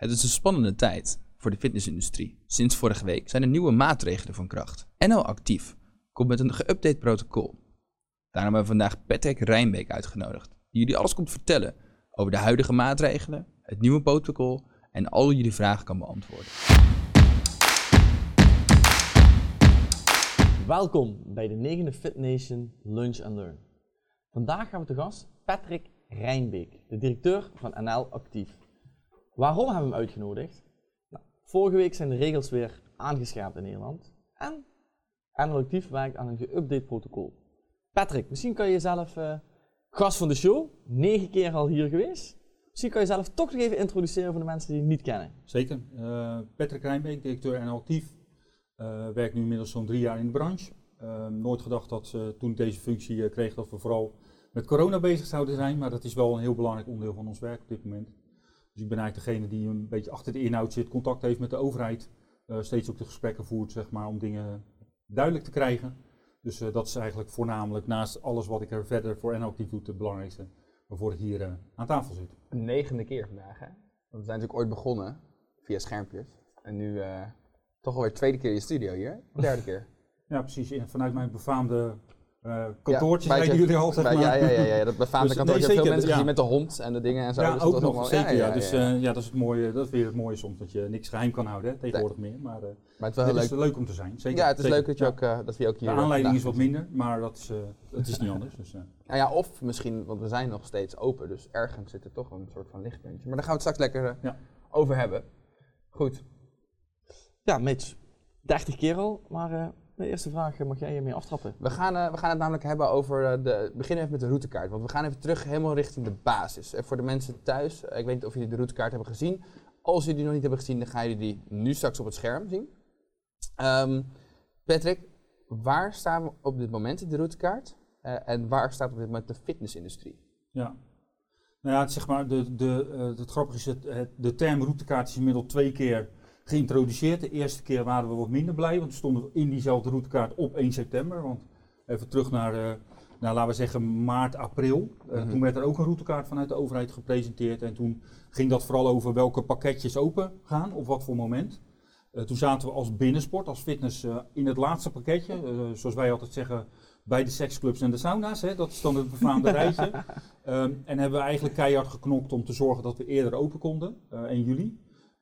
Het is een spannende tijd voor de fitnessindustrie. Sinds vorige week zijn er nieuwe maatregelen van kracht. NL Actief komt met een geüpdate protocol. Daarom hebben we vandaag Patrick Rijnbeek uitgenodigd, die jullie alles komt vertellen over de huidige maatregelen, het nieuwe protocol en al jullie vragen kan beantwoorden. Welkom bij de negende Fit Nation Lunch and Learn. Vandaag gaan we te gast Patrick Rijnbeek, de directeur van NL Actief. Waarom hebben we hem uitgenodigd? Nou, vorige week zijn de regels weer aangescherpt in Nederland en Actief werkt aan een geüpdate protocol. Patrick, misschien kan je jezelf, uh, gast van de show, negen keer al hier geweest. Misschien kan je jezelf toch nog even introduceren voor de mensen die je niet kennen. Zeker. Uh, Patrick Rijnbeek, directeur NL Actief. Uh, werk nu inmiddels zo'n drie jaar in de branche. Uh, nooit gedacht dat toen ik deze functie kreeg dat we vooral met corona bezig zouden zijn, maar dat is wel een heel belangrijk onderdeel van ons werk op dit moment. Dus ik ben eigenlijk degene die een beetje achter de inhoud zit, contact heeft met de overheid, steeds ook de gesprekken voert zeg maar, om dingen duidelijk te krijgen. Dus dat is eigenlijk voornamelijk naast alles wat ik er verder voor en actief doe het belangrijkste waarvoor ik hier aan tafel zit. Negende keer vandaag hè? Want we zijn natuurlijk ooit begonnen via schermpjes en nu toch alweer tweede keer in je studio hier, derde keer. Ja, precies. Vanuit mijn befaamde uh, kantoortje ja, jullie al, zeg maar. Ja, ja, ja, ja, dat befaamde dus, kantoortje. Nee, veel mensen gezien met de hond en de dingen en zo. Ja, dus ook nog, allemaal, zeker. Ja, dus uh, ja, dat is het mooie, dat is weer het mooie soms, dat je niks geheim kan houden, hè, tegenwoordig meer. Maar, uh, maar het is, leuk. is leuk om te zijn, zeker. Ja, het is zeker. leuk dat, je ook, dat we ook hier... De aanleiding is wat minder, maar dat is, dat is niet anders. Dus, nou ja, of misschien, want we zijn nog steeds open, dus ergens zit er toch een soort van lichtpuntje. Maar daar gaan we het straks lekker over hebben. Goed. Ja, Mitch. 30 keer al, maar uh, de eerste vraag mag jij je mee aftrappen. We gaan, uh, we gaan het namelijk hebben over, uh, de, beginnen even met de routekaart, want we gaan even terug helemaal richting de basis. voor de mensen thuis, ik weet niet of jullie de routekaart hebben gezien. Als jullie die nog niet hebben gezien, dan gaan jullie die nu straks op het scherm zien. Um, Patrick, waar staan we op dit moment in de routekaart? en waar staat op dit moment de fitnessindustrie? Ja, nou ja, het, zeg maar, de, de, het grappige is, dat de term routekaart is inmiddels twee keer geïntroduceerd. De eerste keer waren we wat minder blij, want we stonden in diezelfde routekaart op 1 september. Want even terug naar, uh, naar laten we zeggen, maart, april. Uh, Toen werd er ook een routekaart vanuit de overheid gepresenteerd. En toen ging dat vooral over welke pakketjes open gaan, op wat voor moment. Uh, toen zaten we als binnensport, als fitness, in het laatste pakketje. zoals wij altijd zeggen, bij de seksclubs en de sauna's. Hè, dat is dan het befaamde rijtje. Um, en hebben we eigenlijk keihard geknokt om te zorgen dat we eerder open konden, 1 juli.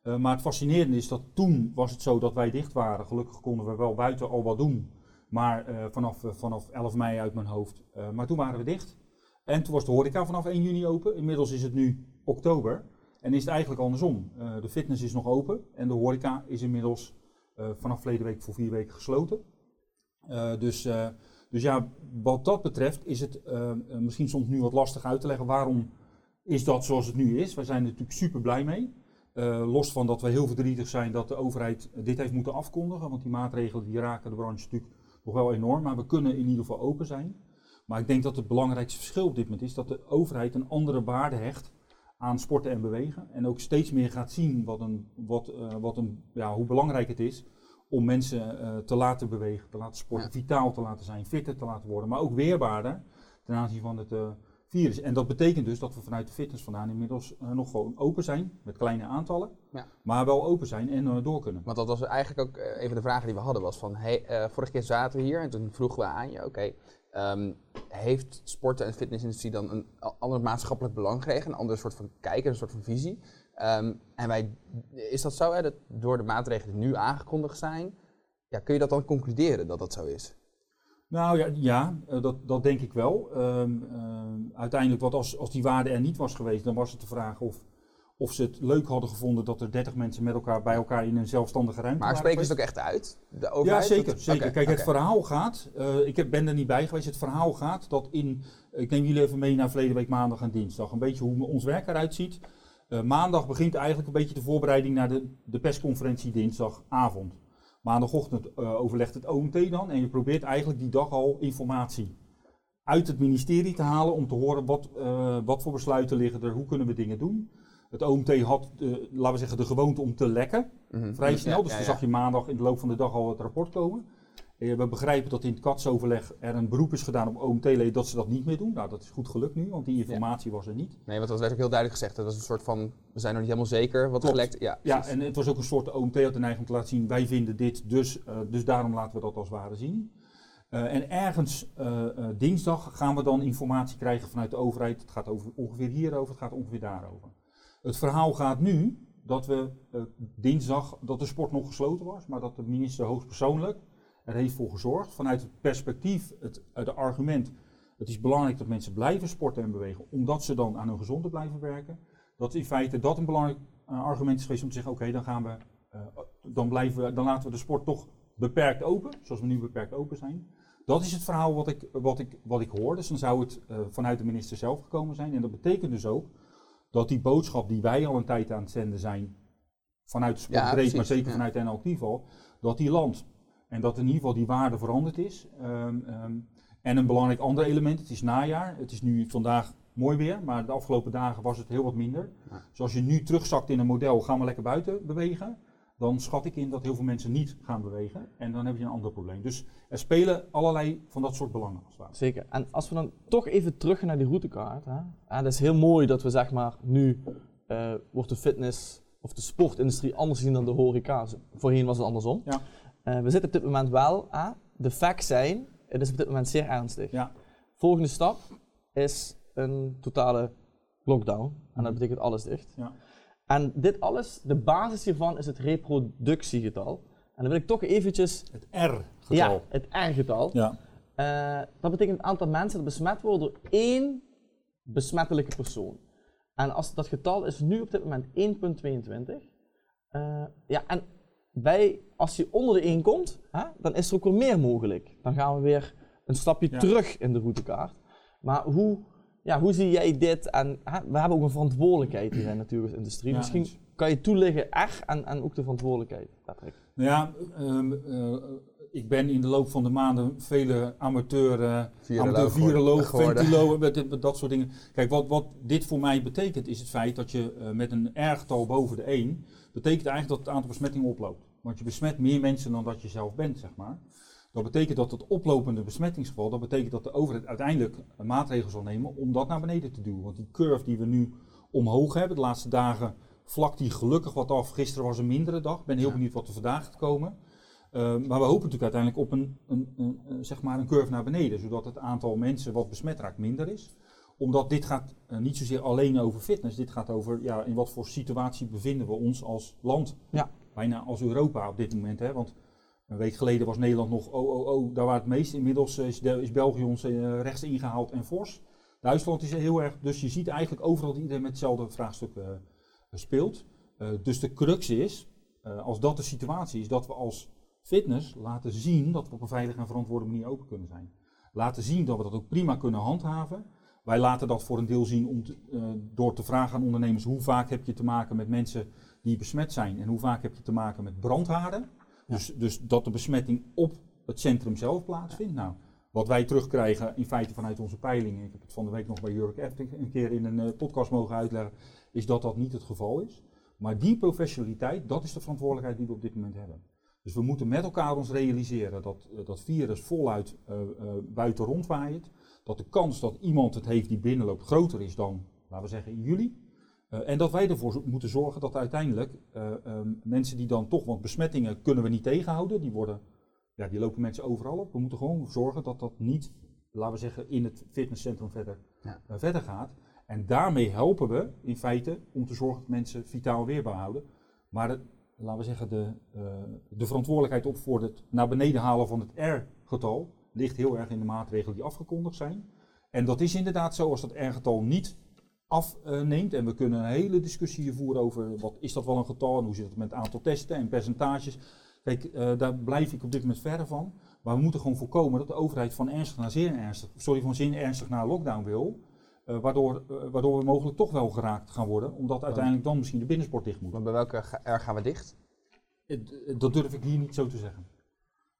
Uh, maar het fascinerende is dat toen was het zo dat wij dicht waren. Gelukkig konden we wel buiten al wat doen. Maar uh, vanaf, uh, vanaf 11 mei uit mijn hoofd. maar toen waren we dicht. En toen was de horeca vanaf 1 juni open. Inmiddels is het nu oktober. En is het eigenlijk andersom. de fitness is nog open. En de horeca is inmiddels vanaf verleden week voor vier weken gesloten. dus, dus ja, wat dat betreft is het misschien soms nu wat lastig uit te leggen. Waarom is dat zoals het nu is? Wij zijn er natuurlijk super blij mee. Uh, los van dat we heel verdrietig zijn dat de overheid dit heeft moeten afkondigen, want die maatregelen die raken de branche natuurlijk nog wel enorm, maar we kunnen in ieder geval open zijn. Maar ik denk dat het belangrijkste verschil op dit moment is dat de overheid een andere waarde hecht aan sporten en bewegen. En ook steeds meer gaat zien wat een, wat, uh, wat een, ja, hoe belangrijk het is om mensen uh, te laten bewegen, te laten sporten, ja. vitaal te laten zijn, fitter te laten worden, maar ook weerbaarder ten aanzien van het virus. En dat betekent dus dat we vanuit de fitness vandaan inmiddels uh, nog gewoon open zijn, met kleine aantallen, ja. maar wel open zijn en uh, door kunnen. Want dat was eigenlijk ook uh, een van de vragen die we hadden, was van, hey, vorige keer zaten we hier en toen vroegen we aan je, oké, okay, um, heeft sporten en fitnessindustrie dan een ander maatschappelijk belang gekregen, een ander soort van kijken, een soort van visie? Um, en wij, is dat zo, hè, dat door de maatregelen die nu aangekondigd zijn, ja, kun je dat dan concluderen dat dat zo is? Nou ja, ja dat, dat denk ik wel. Um, uh, uiteindelijk, wat als, als die waarde er niet was geweest, dan was het de vraag of, of ze het leuk hadden gevonden dat er 30 mensen met elkaar bij elkaar in een zelfstandige ruimte maar spreken ze het ook echt uit? De overheid? Ja, zeker. zeker. Okay, Kijk, okay. het verhaal gaat, uh, ik heb, ben er niet bij geweest, het verhaal gaat dat in, ik neem jullie even mee naar verleden week maandag en dinsdag, een beetje hoe ons werk eruit ziet. Uh, maandag begint eigenlijk een beetje de voorbereiding naar de, de persconferentie dinsdagavond. Maandagochtend uh, overlegt het OMT dan en je probeert eigenlijk die dag al informatie uit het ministerie te halen om te horen wat, uh, wat voor besluiten liggen er, hoe kunnen we dingen doen. Het OMT had, laten we zeggen, de gewoonte om te lekken, mm -hmm. vrij snel. Dus dan zag je maandag in de loop van de dag al het rapport komen. Eh, we begrijpen dat in het katsoverleg er een beroep is gedaan op OMT-leden dat ze dat niet meer doen. Nou, dat is goed gelukt nu, want die informatie was er niet. Nee, want dat werd ook heel duidelijk gezegd. Dat was een soort van, we zijn nog niet helemaal zeker wat gelekt. Ja, Ja, en het was ook een soort OMT had de neiging om te laten zien, wij vinden dit, dus, eh, dus daarom laten we dat als ware zien. Eh, en ergens dinsdag gaan we dan informatie krijgen vanuit de overheid. Het gaat over, ongeveer hierover, het gaat ongeveer daarover. Het verhaal gaat nu dat we dinsdag, dat de sport nog gesloten was, maar dat de minister hoogstpersoonlijk er heeft voor gezorgd. Vanuit het perspectief, het, het argument, het is belangrijk dat mensen blijven sporten en bewegen, omdat ze dan aan hun gezondheid blijven werken. Dat in feite dat een belangrijk eh, argument is geweest om te zeggen, oké, dan gaan we, eh, dan blijven we, dan laten we de sport toch beperkt open, zoals we nu beperkt open zijn. Dat is het verhaal wat ik, wat ik, wat ik hoor. Dus dan zou het eh, vanuit de minister zelf gekomen zijn. En dat betekent dus ook dat die boodschap die wij al een tijd aan het zenden zijn, vanuit de sport Ja, maar zeker ja. vanuit NL Actief al, dat die landt. En dat in ieder geval die waarde veranderd is. Ehm, ehm, en een belangrijk ander element, het is najaar. Het is nu vandaag mooi weer, maar de afgelopen dagen was het heel wat minder. Ja. Dus als je nu terugzakt in een model, gaan we lekker buiten bewegen. Dan schat ik in dat heel veel mensen niet gaan bewegen. En dan heb je een ander probleem. Dus er spelen allerlei van dat soort belangen als het. Zeker. En als we dan toch even terug naar die routekaart. Hè? Dat is heel mooi dat we zeg maar nu eh, wordt de fitness of de sportindustrie anders zien dan de horeca. Voorheen was het andersom. Ja. Eh, we zitten op dit moment wel aan. De facts zijn, het is op dit moment zeer ernstig. Ja. Volgende stap is een totale lockdown. En dat Mhm. betekent alles dicht. Ja. En dit alles, de basis hiervan is het reproductiegetal. En dan wil ik toch eventjes... Het R-getal. Ja, het R-getal. Ja. Eh, dat betekent het aantal mensen dat besmet worden door één besmettelijke persoon. En als dat getal is nu op dit moment 1,22. Eh, ja, en wij, als je onder de 1 komt, hè, dan is er ook weer meer mogelijk. Dan gaan we weer een stapje Ja. terug in de routekaart. Maar hoe, ja, hoe zie jij dit? En hè, we hebben ook een verantwoordelijkheid hier in de natuurlijke industrie. Ja, Misschien eens. kan je toelichten R en, en ook de verantwoordelijkheid, Patrick. Nou ja, ehm, eh, ik ben in de loop van de maanden vele amateur, eh Viroloog amateur viroloog, met dat soort dingen. Kijk, wat, wat dit voor mij betekent is het feit dat je eh, met een R-getal boven de 1, betekent eigenlijk dat het aantal besmettingen oploopt. Want je besmet meer mensen dan dat je zelf bent, zeg maar. Dat betekent dat het oplopende besmettingsgeval, dat betekent dat de overheid uiteindelijk een maatregel zal nemen om dat naar beneden te duwen. Want die curve die we nu omhoog hebben, de laatste dagen vlakt die gelukkig wat af. Gisteren was een mindere dag, ik ben heel Ja. benieuwd wat er vandaag gaat komen. Uh, maar we hopen natuurlijk uiteindelijk op een, een, een, een, zeg maar een curve naar beneden, zodat het aantal mensen wat besmet raakt minder is. Omdat dit gaat uh, niet zozeer alleen over fitness, dit gaat over ja, in wat voor situatie bevinden we ons als land. Ja. Bijna als Europa op dit moment. Hè? Want een week geleden was Nederland nog oh, oh, oh, daar waar het meest. Inmiddels is, de, is België ons uh, rechts ingehaald en fors. Duitsland is heel erg, dus je ziet eigenlijk overal dat iedereen met hetzelfde vraagstuk uh, speelt. Dus de crux is, als dat de situatie is, dat we als fitness laten zien dat we op een veilige en verantwoorde manier open kunnen zijn. Laten zien dat we dat ook prima kunnen handhaven. Wij laten dat voor een deel zien om te, uh, door te vragen aan ondernemers hoe vaak heb je te maken met mensen die besmet zijn en hoe vaak heb je te maken met brandhaarden. Ja. Dus, dus dat de besmetting op het centrum zelf plaatsvindt. Nou, wat wij terugkrijgen in feite vanuit onze peilingen, ik heb het van de week nog bij Jurk F een keer in een uh, podcast mogen uitleggen, is dat dat niet het geval is. Maar die professionaliteit, dat is de verantwoordelijkheid die we op dit moment hebben. Dus we moeten met elkaar ons realiseren dat uh, dat virus voluit buiten rondwaait. Dat de kans dat iemand het heeft die binnenloopt groter is dan, laten we zeggen, in juli. Uh, en dat wij ervoor moeten zorgen dat uiteindelijk uh, um, mensen die dan toch, want besmettingen kunnen we niet tegenhouden, die, worden, ja, die lopen mensen overal op. We moeten gewoon zorgen dat dat niet, laten we zeggen, in het fitnesscentrum verder, Ja. uh, verder gaat. En daarmee helpen we in feite om te zorgen dat mensen vitaal weerbaar houden. Maar laten we zeggen, de, de verantwoordelijkheid op voor het naar beneden halen van het R-getal ligt heel erg in de maatregelen die afgekondigd zijn. En dat is inderdaad zo, als dat R-getal niet afneemt, en we kunnen een hele discussie hier voeren over wat is dat wel een getal en hoe zit het met het aantal testen en percentages. Kijk, uh, daar blijf ik op dit moment verder van. Maar we moeten gewoon voorkomen dat de overheid van ernstig naar zeer ernstig, sorry, van zeer ernstig naar lockdown wil. Uh, waardoor, uh, waardoor we mogelijk toch wel geraakt gaan worden, omdat uiteindelijk dan misschien de binnensport dicht moet. Maar bij welke R gaan we dicht? Dat durf ik hier niet zo te zeggen.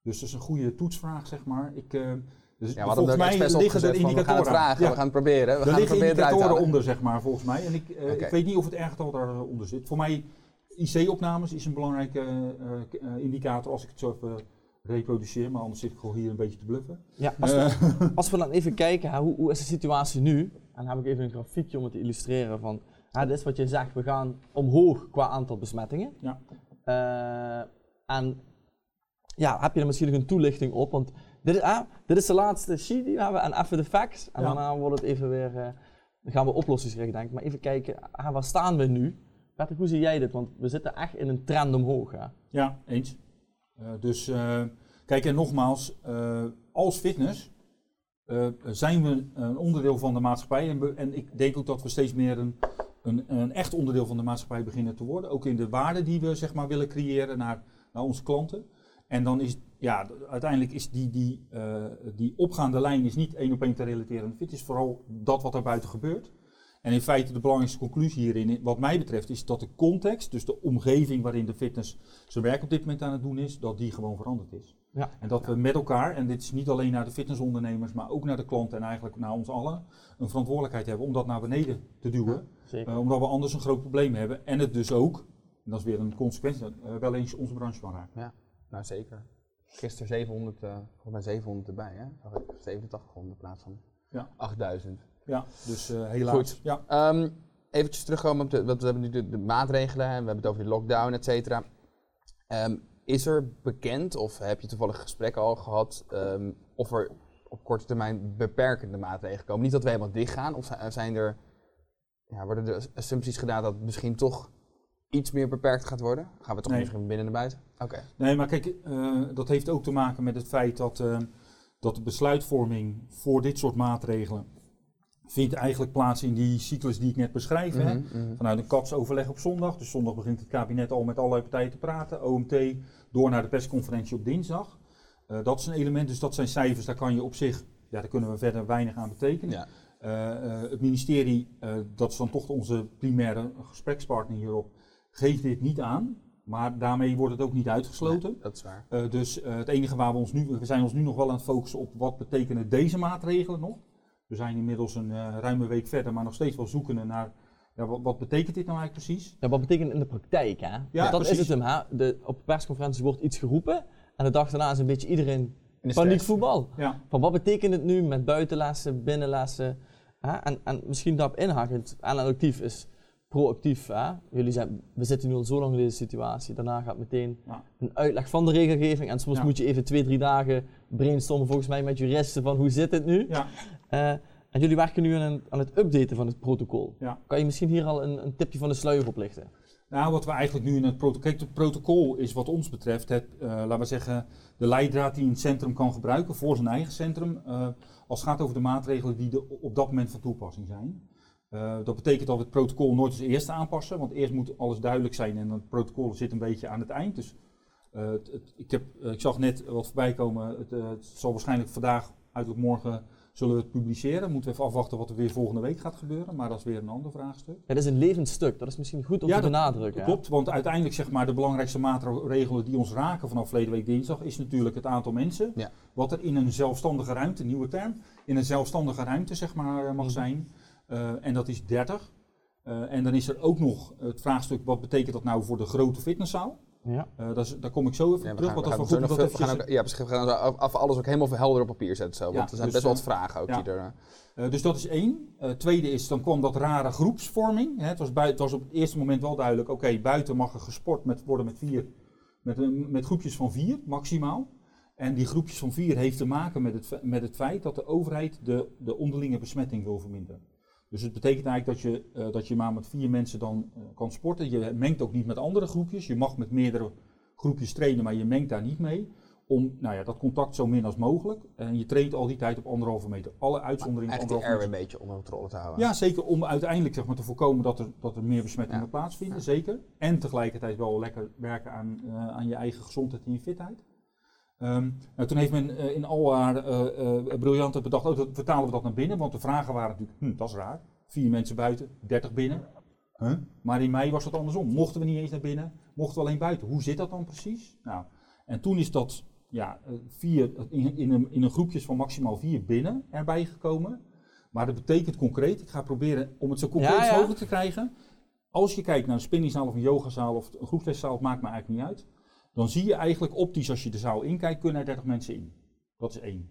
Dus dat is een goede toetsvraag, zeg maar. Ik, uh, dus ja, volgens mij liggen er indicatoren. We gaan het vragen, ja. we gaan het proberen. We er gaan liggen proberen indicatoren onder, zeg maar, volgens mij. En ik, uh, okay. ik weet niet of het R-getal daaronder zit. Voor mij, IC-opnames is een belangrijke uh, indicator, als ik het zo even reproduceer, maar anders zit ik gewoon hier een beetje te bluffen. Ja, als, Eh, we, als we dan even kijken, hoe, hoe is de situatie nu? En dan heb ik even een grafiekje om het te illustreren van, hè, dit is wat je zegt, we gaan omhoog qua aantal besmettingen. Ja. Eh, en ja, heb je er misschien nog een toelichting op? Want dit is, ah, dit is de laatste sheet die we hebben en even de facts. En Ja. daarna wordt het even weer, eh, dan gaan we oplossingsgericht denken. Maar even kijken, ah, waar staan we nu? Patrick, hoe zie jij dit? Want we zitten echt in een trend omhoog. Hè? Ja, eens. Eh, dus eh, kijk, en nogmaals, als fitness zijn we een onderdeel van de maatschappij. En, en ik denk ook dat we steeds meer een, een, een echt onderdeel van de maatschappij beginnen te worden. Ook in de waarde die we zeg maar, willen creëren naar, naar onze klanten. En dan is, ja, uiteindelijk is die, die, eh, die opgaande lijn is niet één op één te relateren. Het is vooral dat wat er buiten gebeurt. En in feite de belangrijkste conclusie hierin, wat mij betreft, is dat de context, dus de omgeving waarin de fitness zijn werk op dit moment aan het doen is, dat die gewoon veranderd is. Ja. En dat we met elkaar, en dit is niet alleen naar de fitnessondernemers, maar ook naar de klanten en eigenlijk naar ons allen, een verantwoordelijkheid hebben om dat naar beneden te duwen. Eh, omdat we anders een groot probleem hebben. En het dus ook, en dat is weer een consequentie, eh, wel eens onze branche kan raken. Nou, zeker. Gisteren 700, eh volgens mij 700 erbij, hè? Zag ik 8700 in plaats van Ja. 8000. Ja, dus eh, helaas. Goed. Ja. Ehm eventjes terugkomen op de, we hebben nu de, de maatregelen, en we hebben het over de lockdown, et cetera. Ehm, is er bekend, of heb je toevallig gesprekken al gehad, ehm, of er op korte termijn beperkende maatregelen komen? Niet dat we helemaal dicht gaan, of zi- zijn er, ja, worden er assumpties gedaan dat misschien toch iets meer beperkt gaat worden? Gaan we toch Nee. misschien binnen naar buiten? Oké. Nee, maar kijk, eh, dat heeft ook te maken met het feit dat, eh, dat de besluitvorming voor dit soort maatregelen vindt eigenlijk plaats in die cyclus die ik net beschrijf. hè. Mhm, mhm. Vanuit een katsoverleg op zondag. Dus zondag begint het kabinet al met allerlei partijen te praten. OMT, door naar de persconferentie op dinsdag. Eh, dat is een element, dus dat zijn cijfers, daar kan je op zich, ja, daar kunnen we verder weinig aan betekenen. Ja. Het ministerie, dat is dan toch onze primaire gesprekspartner hierop, geeft dit niet aan. Maar daarmee wordt het ook niet uitgesloten. Nee, dat is waar. Eh, dus eh, het enige waar we ons nu, we zijn ons nu nog wel aan het focussen op wat betekenen deze maatregelen nog. We zijn inmiddels een eh, ruime week verder, maar nog steeds wel zoekende naar, ja, wat, wat betekent dit nou eigenlijk precies? Ja, wat betekent het in de praktijk, hè? Want dat precies. is het hem, hè? De, op persconferenties wordt iets geroepen en de dag daarna is een beetje iedereen stress. paniekvoetbal. Ja, Van wat betekent het nu met buitenlessen, binnenlessen? Hè? En, en misschien daarop inhakend, actief is proactief. Hè? Jullie zijn, we zitten nu al zo lang in deze situatie. Daarna gaat meteen Ja. een uitleg van de regelgeving. En soms Ja. moet je even twee, drie dagen brainstormen volgens mij met juristen van hoe zit het nu? ja, Eh, en jullie werken nu aan, aan het updaten van het protocol. Kan je misschien hier al een, een tipje van de sluier oplichten? Nou, wat we eigenlijk nu in het protocol. Kijk, het protocol is wat ons betreft het, eh, laten we zeggen, de leidraad die een centrum kan gebruiken voor zijn eigen centrum. eh, als het gaat over de maatregelen die op dat moment van toepassing zijn. Eh, dat betekent dat we het protocol nooit als eerste aanpassen, want eerst moet alles duidelijk zijn en het protocol zit een beetje aan het eind. Dus eh, het, het- ik, heb, eh, ik zag net wat voorbij komen. Het, het zal waarschijnlijk vandaag, uiterlijk morgen, zullen we het publiceren. Moeten we even afwachten wat er weer volgende week gaat gebeuren, maar dat is weer een ander vraagstuk. Dat is een levend stuk. Dat is misschien goed om Ja, te benadrukken. Klopt, want uiteindelijk zeg maar de belangrijkste maatregelen die ons raken vanaf verleden week dinsdag is natuurlijk het aantal mensen. Ja. Wat er in een zelfstandige ruimte, nieuwe term, in een zelfstandige ruimte zeg maar mag Mhm. zijn. Eh, en dat is 30. Eh, en dan is er ook nog het vraagstuk, wat betekent dat nou voor de grote fitnesszaal? Ja. Eh, dat is, daar kom ik zo even Ja, we terug, gaan, want we dat gaan dat we gaan ook, ja, we gaan af, alles ook helemaal helder op papier zetten zo. Want Ja, er zijn dus, best wel wat vragen ook ja. die er... dus dat is één. Eh, tweede is, dan kwam dat rare groepsvorming. Hè. Het, was bui- het was op het eerste moment wel duidelijk, oké, buiten mag er gesport met, worden met vier, met, met groepjes van vier maximaal. En die groepjes van vier heeft te maken met het, met het feit dat de overheid de, de onderlinge besmetting wil verminderen. Dus het betekent eigenlijk dat je, eh, dat je maar met vier mensen dan eh, kan sporten. Je mengt ook niet met andere groepjes. Je mag met meerdere groepjes trainen, maar je mengt daar niet mee. Om nou ja, dat contact zo min als mogelijk. En je traint al die tijd op anderhalve meter. Alle uitzonderingen die anderhalve air meter. een beetje onder controle te houden. Ja, zeker om uiteindelijk zeg maar, te voorkomen dat er, dat er meer besmettingen Ja. plaatsvinden, Ja. zeker. En tegelijkertijd wel lekker werken aan, eh, aan je eigen gezondheid en je fitheid. Ehm, nou, toen heeft men eh, in al haar eh eh, briljante bedacht, oh, dat, vertalen we dat naar binnen, want de vragen waren natuurlijk, hm, dat is raar. Vier mensen buiten, 30 binnen. Huh? Maar in mei was dat andersom. Mochten we niet eens naar binnen, mochten we alleen buiten. Hoe zit dat dan precies? Nou, en toen is dat ja, eh, vier, in, in, een, in een groepjes van maximaal vier binnen erbij gekomen. Maar dat betekent concreet, ik ga proberen om het zo concreet Ja, ja. mogelijk te krijgen. Als je kijkt naar een spinningzaal of een yogazaal of een groepsleszaal, het maakt me eigenlijk niet uit. Dan zie je eigenlijk optisch, als je de zaal inkijkt, kunnen er 30 mensen in. Dat is één.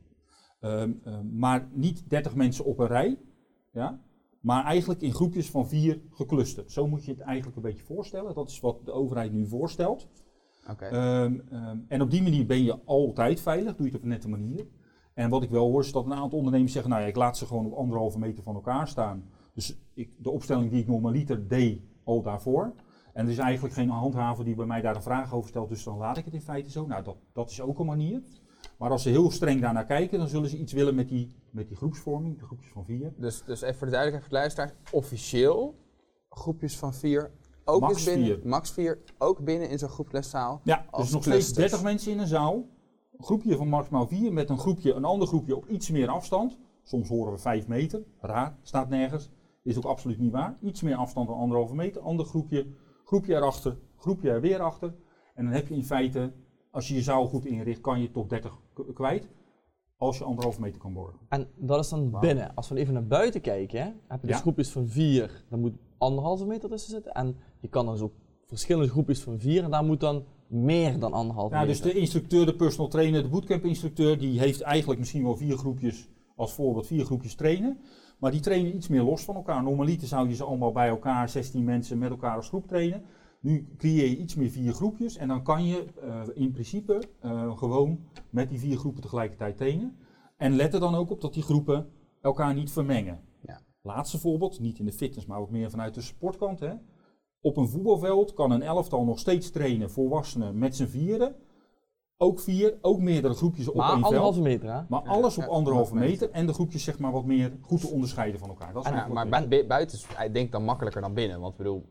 Ehm, ehm, maar niet 30 mensen op een rij, ja, maar eigenlijk in groepjes van vier geclusterd. Zo moet je het eigenlijk een beetje voorstellen. Dat is wat de overheid nu voorstelt. Ehm, en op die manier ben je altijd veilig, doe je het op een nette manier. En wat ik wel hoor is dat een aantal ondernemers zeggen, nou ja, ik laat ze gewoon op anderhalve meter van elkaar staan. Dus ik, de opstelling die ik normaliter deed, al daarvoor. En er is eigenlijk geen handhaver die bij mij daar een vraag over stelt, dus dan laat ik het in feite zo. Nou, dat, dat is ook een manier. Maar als ze heel streng daarnaar kijken, dan zullen ze iets willen met die, met die groepsvorming, de groepjes van vier. Dus, dus even voor de duidelijkheid voor de luisteraar. Officieel groepjes van vier. Ook Max binnen, vier. Max vier. Ook binnen in zo'n groepleszaal. Ja, dus nog steeds clusters. 30 mensen in een zaal. Een groepje van maximaal vier met een groepje, een ander groepje op iets meer afstand. Soms horen we 5 meter. Raar, staat nergens. Is ook absoluut niet waar. Iets meer afstand dan anderhalve meter. Ander groepje, groepje erachter, groepje er weer achter. En dan heb je in feite, als je je zaal goed inricht, kan je tot 30 k- kwijt. Als je anderhalve meter kan borgen. En dat is dan binnen. Als we even naar buiten kijken, hè, heb je dus Ja. groepjes van vier, daar moet anderhalve meter tussen zitten. En je kan dan dus ook verschillende groepjes van vier en daar moet dan meer dan anderhalve Ja, meter. dus de instructeur, de personal trainer, de bootcamp instructeur, die heeft eigenlijk misschien wel vier groepjes, als voorbeeld vier groepjes trainen. Maar die trainen iets meer los van elkaar. Normaliter zou je ze allemaal bij elkaar, 16 mensen met elkaar als groep trainen. Nu creëer je iets meer vier groepjes en dan kan je eh, in principe eh, gewoon met die vier groepen tegelijkertijd trainen. En let er dan ook op dat die groepen elkaar niet vermengen. Ja. Laatste voorbeeld, niet in de fitness, maar ook meer vanuit de sportkant. Hè. Op een voetbalveld kan een elftal nog steeds trainen, volwassenen met z'n vieren. Ook vier, ook meerdere groepjes op maar één veld. anderhalve meter, hè? Maar Ja, alles op ja, anderhalve meter. meter en de groepjes zeg maar wat meer goed te onderscheiden van elkaar. Dat is maar buiten is ik denk dan makkelijker dan binnen. Want ik bedoel,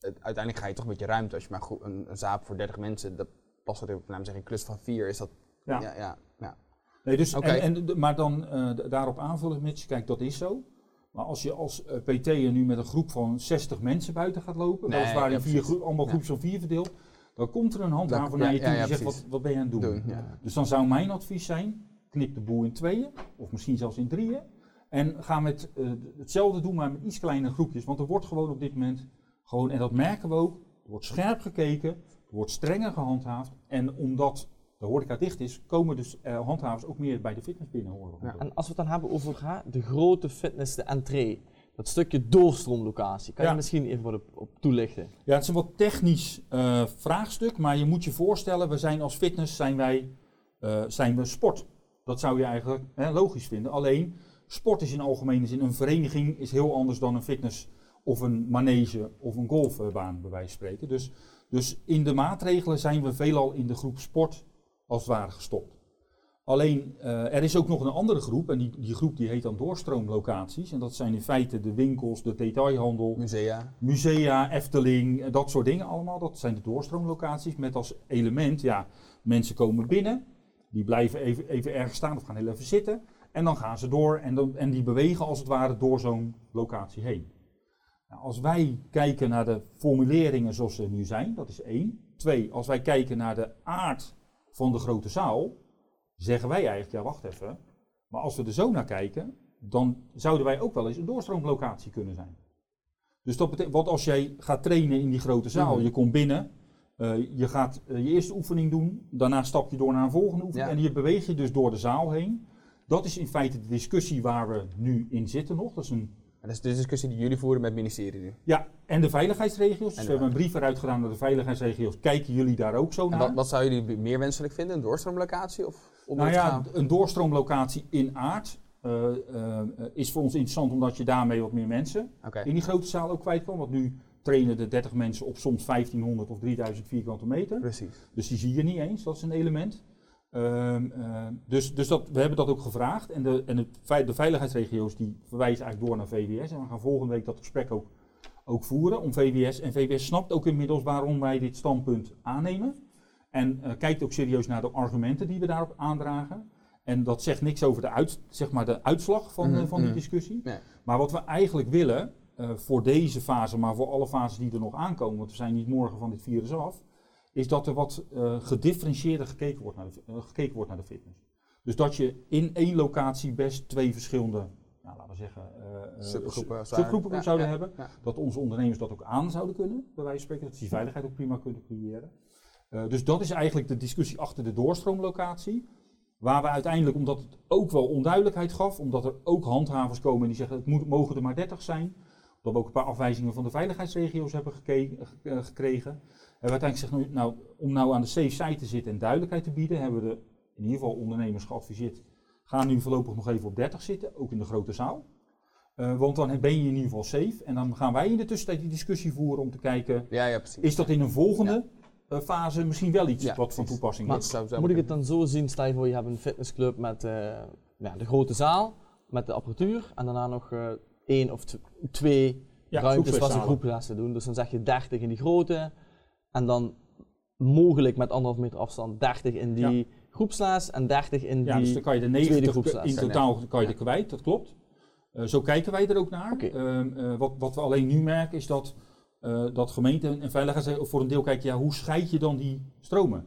het- uiteindelijk ga je toch met je ruimte. Als je maar goed, een, een zaap voor 30 mensen, dat past natuurlijk, laten we zeggen, een klus van vier is dat. Ja. ja, ja, ja. Nee, dus, Oké. en, maar dan eh, d- daarop aanvullen, Mitch, kijk, dat is zo. Maar als je als eh, PT'er nu met een groep van 60 mensen buiten gaat lopen, Nee, weliswaar ja, in vier groep, allemaal Ja. groepjes van vier verdeeld, dan komt er een handhaver naar je toe ja, die ja, zegt, wat, wat ben je aan het doen? Doen, ja. Dus dan zou mijn advies zijn, knip de boel in tweeën, of misschien zelfs in drieën. En ga met eh, hetzelfde doen, maar met iets kleinere groepjes. Want er wordt gewoon op dit moment, gewoon, en dat merken we ook, er wordt scherp gekeken, er wordt strenger gehandhaafd. En omdat de horeca dicht is, komen dus eh, handhavers ook meer bij de fitness binnen horen. Ja. En als we het dan hebben over de grote fitness, de entree, dat stukje doorstroomlocatie, kan Ja. je misschien even wat op, op toelichten? Ja, het is een wat technisch eh, vraagstuk, maar je moet je voorstellen, we zijn als fitness zijn wij eh, zijn we sport. Dat zou je eigenlijk hè, logisch vinden. Alleen sport is in algemene zin een vereniging is heel anders dan een fitness of een manege of een golfbaan bij wijze van spreken. Dus, dus in de maatregelen zijn we veelal in de groep sport als het ware gestopt. Alleen eh, er is ook nog een andere groep en die, die groep die heet dan doorstroomlocaties. En dat zijn in feite de winkels, de detailhandel, Musea. musea, Efteling, eh, dat soort dingen allemaal. Dat zijn de doorstroomlocaties met als element, ja, mensen komen binnen, die blijven even, even ergens staan of gaan heel even zitten. En dan gaan ze door en, dan, en die bewegen als het ware door zo'n locatie heen. Nou, als wij kijken naar de formuleringen zoals ze nu zijn, dat is één. Twee, als wij kijken naar de aard van de grote zaal, zeggen wij eigenlijk, ja wacht even, maar als we er zo naar kijken, dan zouden wij ook wel eens een doorstroomlocatie kunnen zijn. Dus dat betekent, want als jij gaat trainen in die grote zaal, Mhm. je komt binnen, eh, je gaat eh, je eerste oefening doen, daarna stap je door naar een volgende oefening Ja. en je beweegt je dus door de zaal heen. Dat is in feite de discussie waar we nu in zitten nog. Dat is een, En dat is de discussie die jullie voeren met het ministerie nu. ja, en de veiligheidsregio's. Dus we hebben een brief eruit gedaan naar de veiligheidsregio's. Kijken jullie daar ook zo En naar? wat, wat zou jullie meer wenselijk vinden? Een doorstroomlocatie of om Nou ja, gaan? een doorstroomlocatie in aard eh, eh, is voor ons interessant omdat je daarmee wat meer mensen in die grote zaal ook kwijt kan. Want nu trainen de 30 mensen op soms 1500 of 3000 vierkante meter. Precies. Dus die zie je niet eens, dat is een element. Ehm, ehm, dus dus dat, we hebben dat ook gevraagd. En, de, en het, de veiligheidsregio's die verwijzen eigenlijk door naar VWS. En we gaan volgende week dat gesprek ook, ook voeren om VWS. En VWS snapt ook inmiddels waarom wij dit standpunt aannemen. En eh, kijkt ook serieus naar de argumenten die we daarop aandragen. En dat zegt niks over de, uit, zeg maar de uitslag van, eh, Mhm, van die mhm. discussie. Nee. Maar wat we eigenlijk willen, eh, voor deze fase, maar voor alle fases die er nog aankomen, want we zijn niet morgen van dit virus af, is dat er wat eh, gedifferentieerder gekeken wordt, naar de, eh, gekeken wordt naar de fitness. Dus dat je in één locatie best twee verschillende, nou, laten we zeggen, eh, eh, Subgroepen, su- subgroepen Ja, zouden ja, hebben. ja. Dat onze ondernemers dat ook aan zouden kunnen, bij wijze van spreken, dat ze die veiligheid ook prima kunnen creëren. Eh, dus dat is eigenlijk de discussie achter de doorstroomlocatie. Waar we uiteindelijk, omdat het ook wel onduidelijkheid gaf, omdat er ook handhavers komen die zeggen het moet, mogen er maar 30 zijn, dat we ook een paar afwijzingen van de veiligheidsregio's hebben eh, gekregen. Hebben we uiteindelijk gezegd, nou, nou, om nou aan de safe side te zitten en duidelijkheid te bieden, hebben we de, in ieder geval ondernemers geadviseerd, ga nu voorlopig nog even op 30 zitten, ook in de grote zaal. Eh, want dan ben je in ieder geval safe. En dan gaan wij in de tussentijd die discussie voeren om te kijken, Ja, ja, precies. is dat in een volgende fase misschien wel iets Ja, wat van toepassing Maar- is? Moet ik het dan zo zien, stel je voor je hebt een fitnessclub met eh, ja, de grote zaal, met de apparatuur en daarna nog eh, één of tw- twee Ja, ruimtes waar ze groeplessen doen. Dus dan zeg je 30 in die grote en dan mogelijk met anderhalf meter afstand 30 in die groepsles en 30 in Ja, die... dus dan kan je de tweede 90 groepsles in totaal kan je Ja. er kwijt, dat klopt. Eh, zo kijken wij er ook naar. Ehm, eh, wat, wat we alleen nu merken is dat, eh dat gemeente en veiligheid voor een deel kijken, ja, hoe scheid je dan die stromen?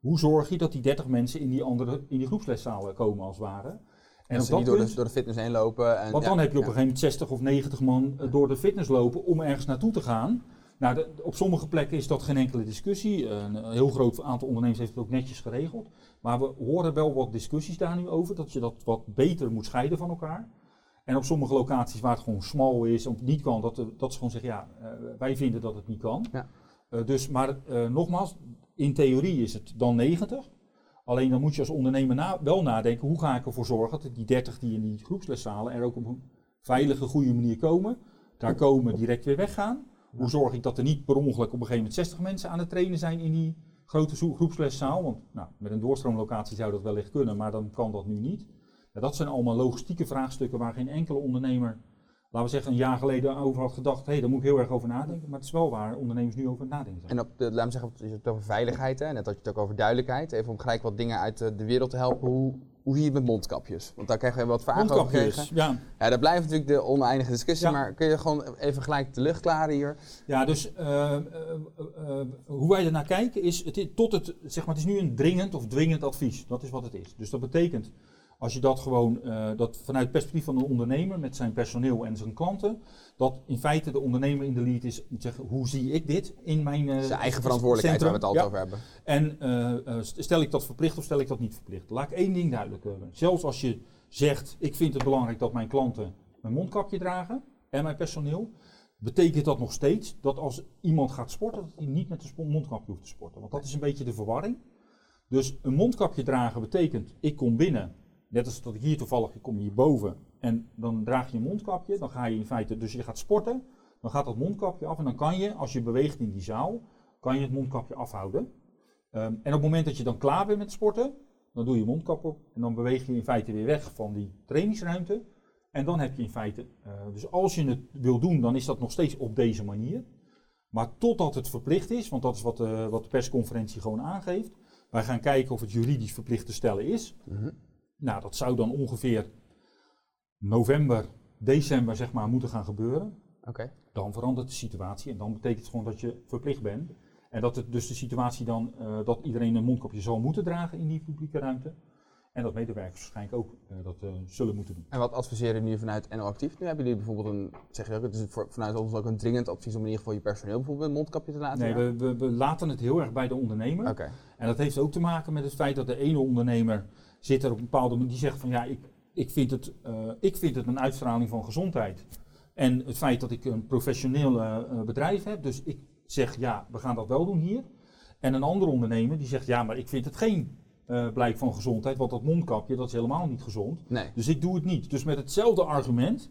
Hoe zorg je dat die 30 mensen in die andere in die groepsleszalen komen als het ware? En ze dat niet door punt, de, door de fitness heen lopen. En, want ja, dan heb je op ja. een gegeven moment 60 of 90 man eh, door de fitness lopen om ergens naartoe te gaan. Nou, de- op sommige plekken is dat geen enkele discussie. Een heel groot aantal ondernemers heeft het ook netjes geregeld. Maar we horen wel wat discussies daar nu over, dat je dat wat beter moet scheiden van elkaar. En op sommige locaties waar het gewoon smal is, of niet kan, dat, de- dat ze gewoon zeggen, ja, eh, wij vinden dat het niet kan. Ja. Eh, dus, maar eh, nogmaals, in theorie is het dan 90. Alleen dan moet je als ondernemer na- wel nadenken, hoe ga ik ervoor zorgen dat die 30 die in die groepsleszalen er ook op een veilige, goede manier komen. Daar komen, direct weer weggaan. Hoe zorg ik dat er niet per ongeluk op een gegeven moment 60 mensen aan het trainen zijn in die grote groepsleszaal? Want nou, met een doorstroomlocatie zou dat wellicht kunnen, maar dan kan dat nu niet. Ja, dat zijn allemaal logistieke vraagstukken waar geen enkele ondernemer, laten we zeggen, een jaar geleden over had gedacht. Hé, hey, daar moet ik heel erg over nadenken. Maar het is wel waar ondernemers nu over het nadenken zijn. En op de, laat me zeggen, je het over veiligheid, hè? net had je het ook over duidelijkheid. Even om gelijk wat dingen uit de, wereld te helpen. Hoe, hoe hier met mondkapjes? Want daar krijgen we wat vragen over gekregen. Mondkapjes, ja. Ja, dat blijft natuurlijk de oneindige discussie, Ja. maar kun je gewoon even gelijk de lucht klaren hier? Ja, dus eh, eh, eh, hoe wij ernaar kijken is, het is, tot het, zeg maar, het is nu een dringend of dwingend advies. Dat is wat het is. Dus dat betekent, als je dat gewoon, eh, dat vanuit het perspectief van een ondernemer met zijn personeel en zijn klanten, dat in feite de ondernemer in de lead is, moet zeggen, hoe zie ik dit in mijn eh, Zijn eigen verantwoordelijkheid waar we het altijd Ja. over hebben. En eh, stel ik dat verplicht of stel ik dat niet verplicht? Laat ik één ding duidelijk hebben. Zelfs als je zegt, ik vind het belangrijk dat mijn klanten een mondkapje dragen en mijn personeel, betekent dat nog steeds dat als iemand gaat sporten, dat hij niet met een mondkapje hoeft te sporten. Want dat is een beetje de verwarring. Dus een mondkapje dragen betekent, ik kom binnen, net als dat ik hier toevallig, ik kom hierboven en dan draag je een mondkapje, dan ga je in feite, dus je gaat sporten, dan gaat dat mondkapje af en dan kan je, als je beweegt in die zaal, kan je het mondkapje afhouden. Ehm, en op het moment dat je dan klaar bent met sporten, dan doe je je mondkap op en dan beweeg je in feite weer weg van die trainingsruimte. En dan heb je in feite, eh, dus als je het wil doen, dan is dat nog steeds op deze manier. Maar totdat het verplicht is, want dat is wat, eh, wat de persconferentie gewoon aangeeft. Wij gaan kijken of het juridisch verplicht te stellen is. Mhm. Nou, dat zou dan ongeveer november, december zeg maar moeten gaan gebeuren. Oké. Dan verandert de situatie en dan betekent het gewoon dat je verplicht bent. En dat het dus de situatie dan, eh, dat iedereen een mondkapje zal moeten dragen in die publieke ruimte. En dat medewerkers waarschijnlijk ook eh, dat eh, zullen moeten doen. En wat adviseren jullie nu vanuit NL Actief? Nu hebben jullie bijvoorbeeld een, zeg je ook, het is voor, vanuit ons ook een dringend advies om in ieder geval je personeel bijvoorbeeld een mondkapje te laten Nee, dragen? we, we, we laten het heel erg bij de ondernemer. Oké. En dat heeft ook te maken met het feit dat de ene ondernemer zit er op een bepaalde manier, die zegt van ja, ik, ik, vind het, eh, ik vind het een uitstraling van gezondheid. En het feit dat ik een professioneel eh, eh, bedrijf heb, dus ik zeg ja, we gaan dat wel doen hier. En een andere ondernemer die zegt ja, maar ik vind het geen eh, blijk van gezondheid, want dat mondkapje dat is helemaal niet gezond. Nee. Dus ik doe het niet. Dus met hetzelfde argument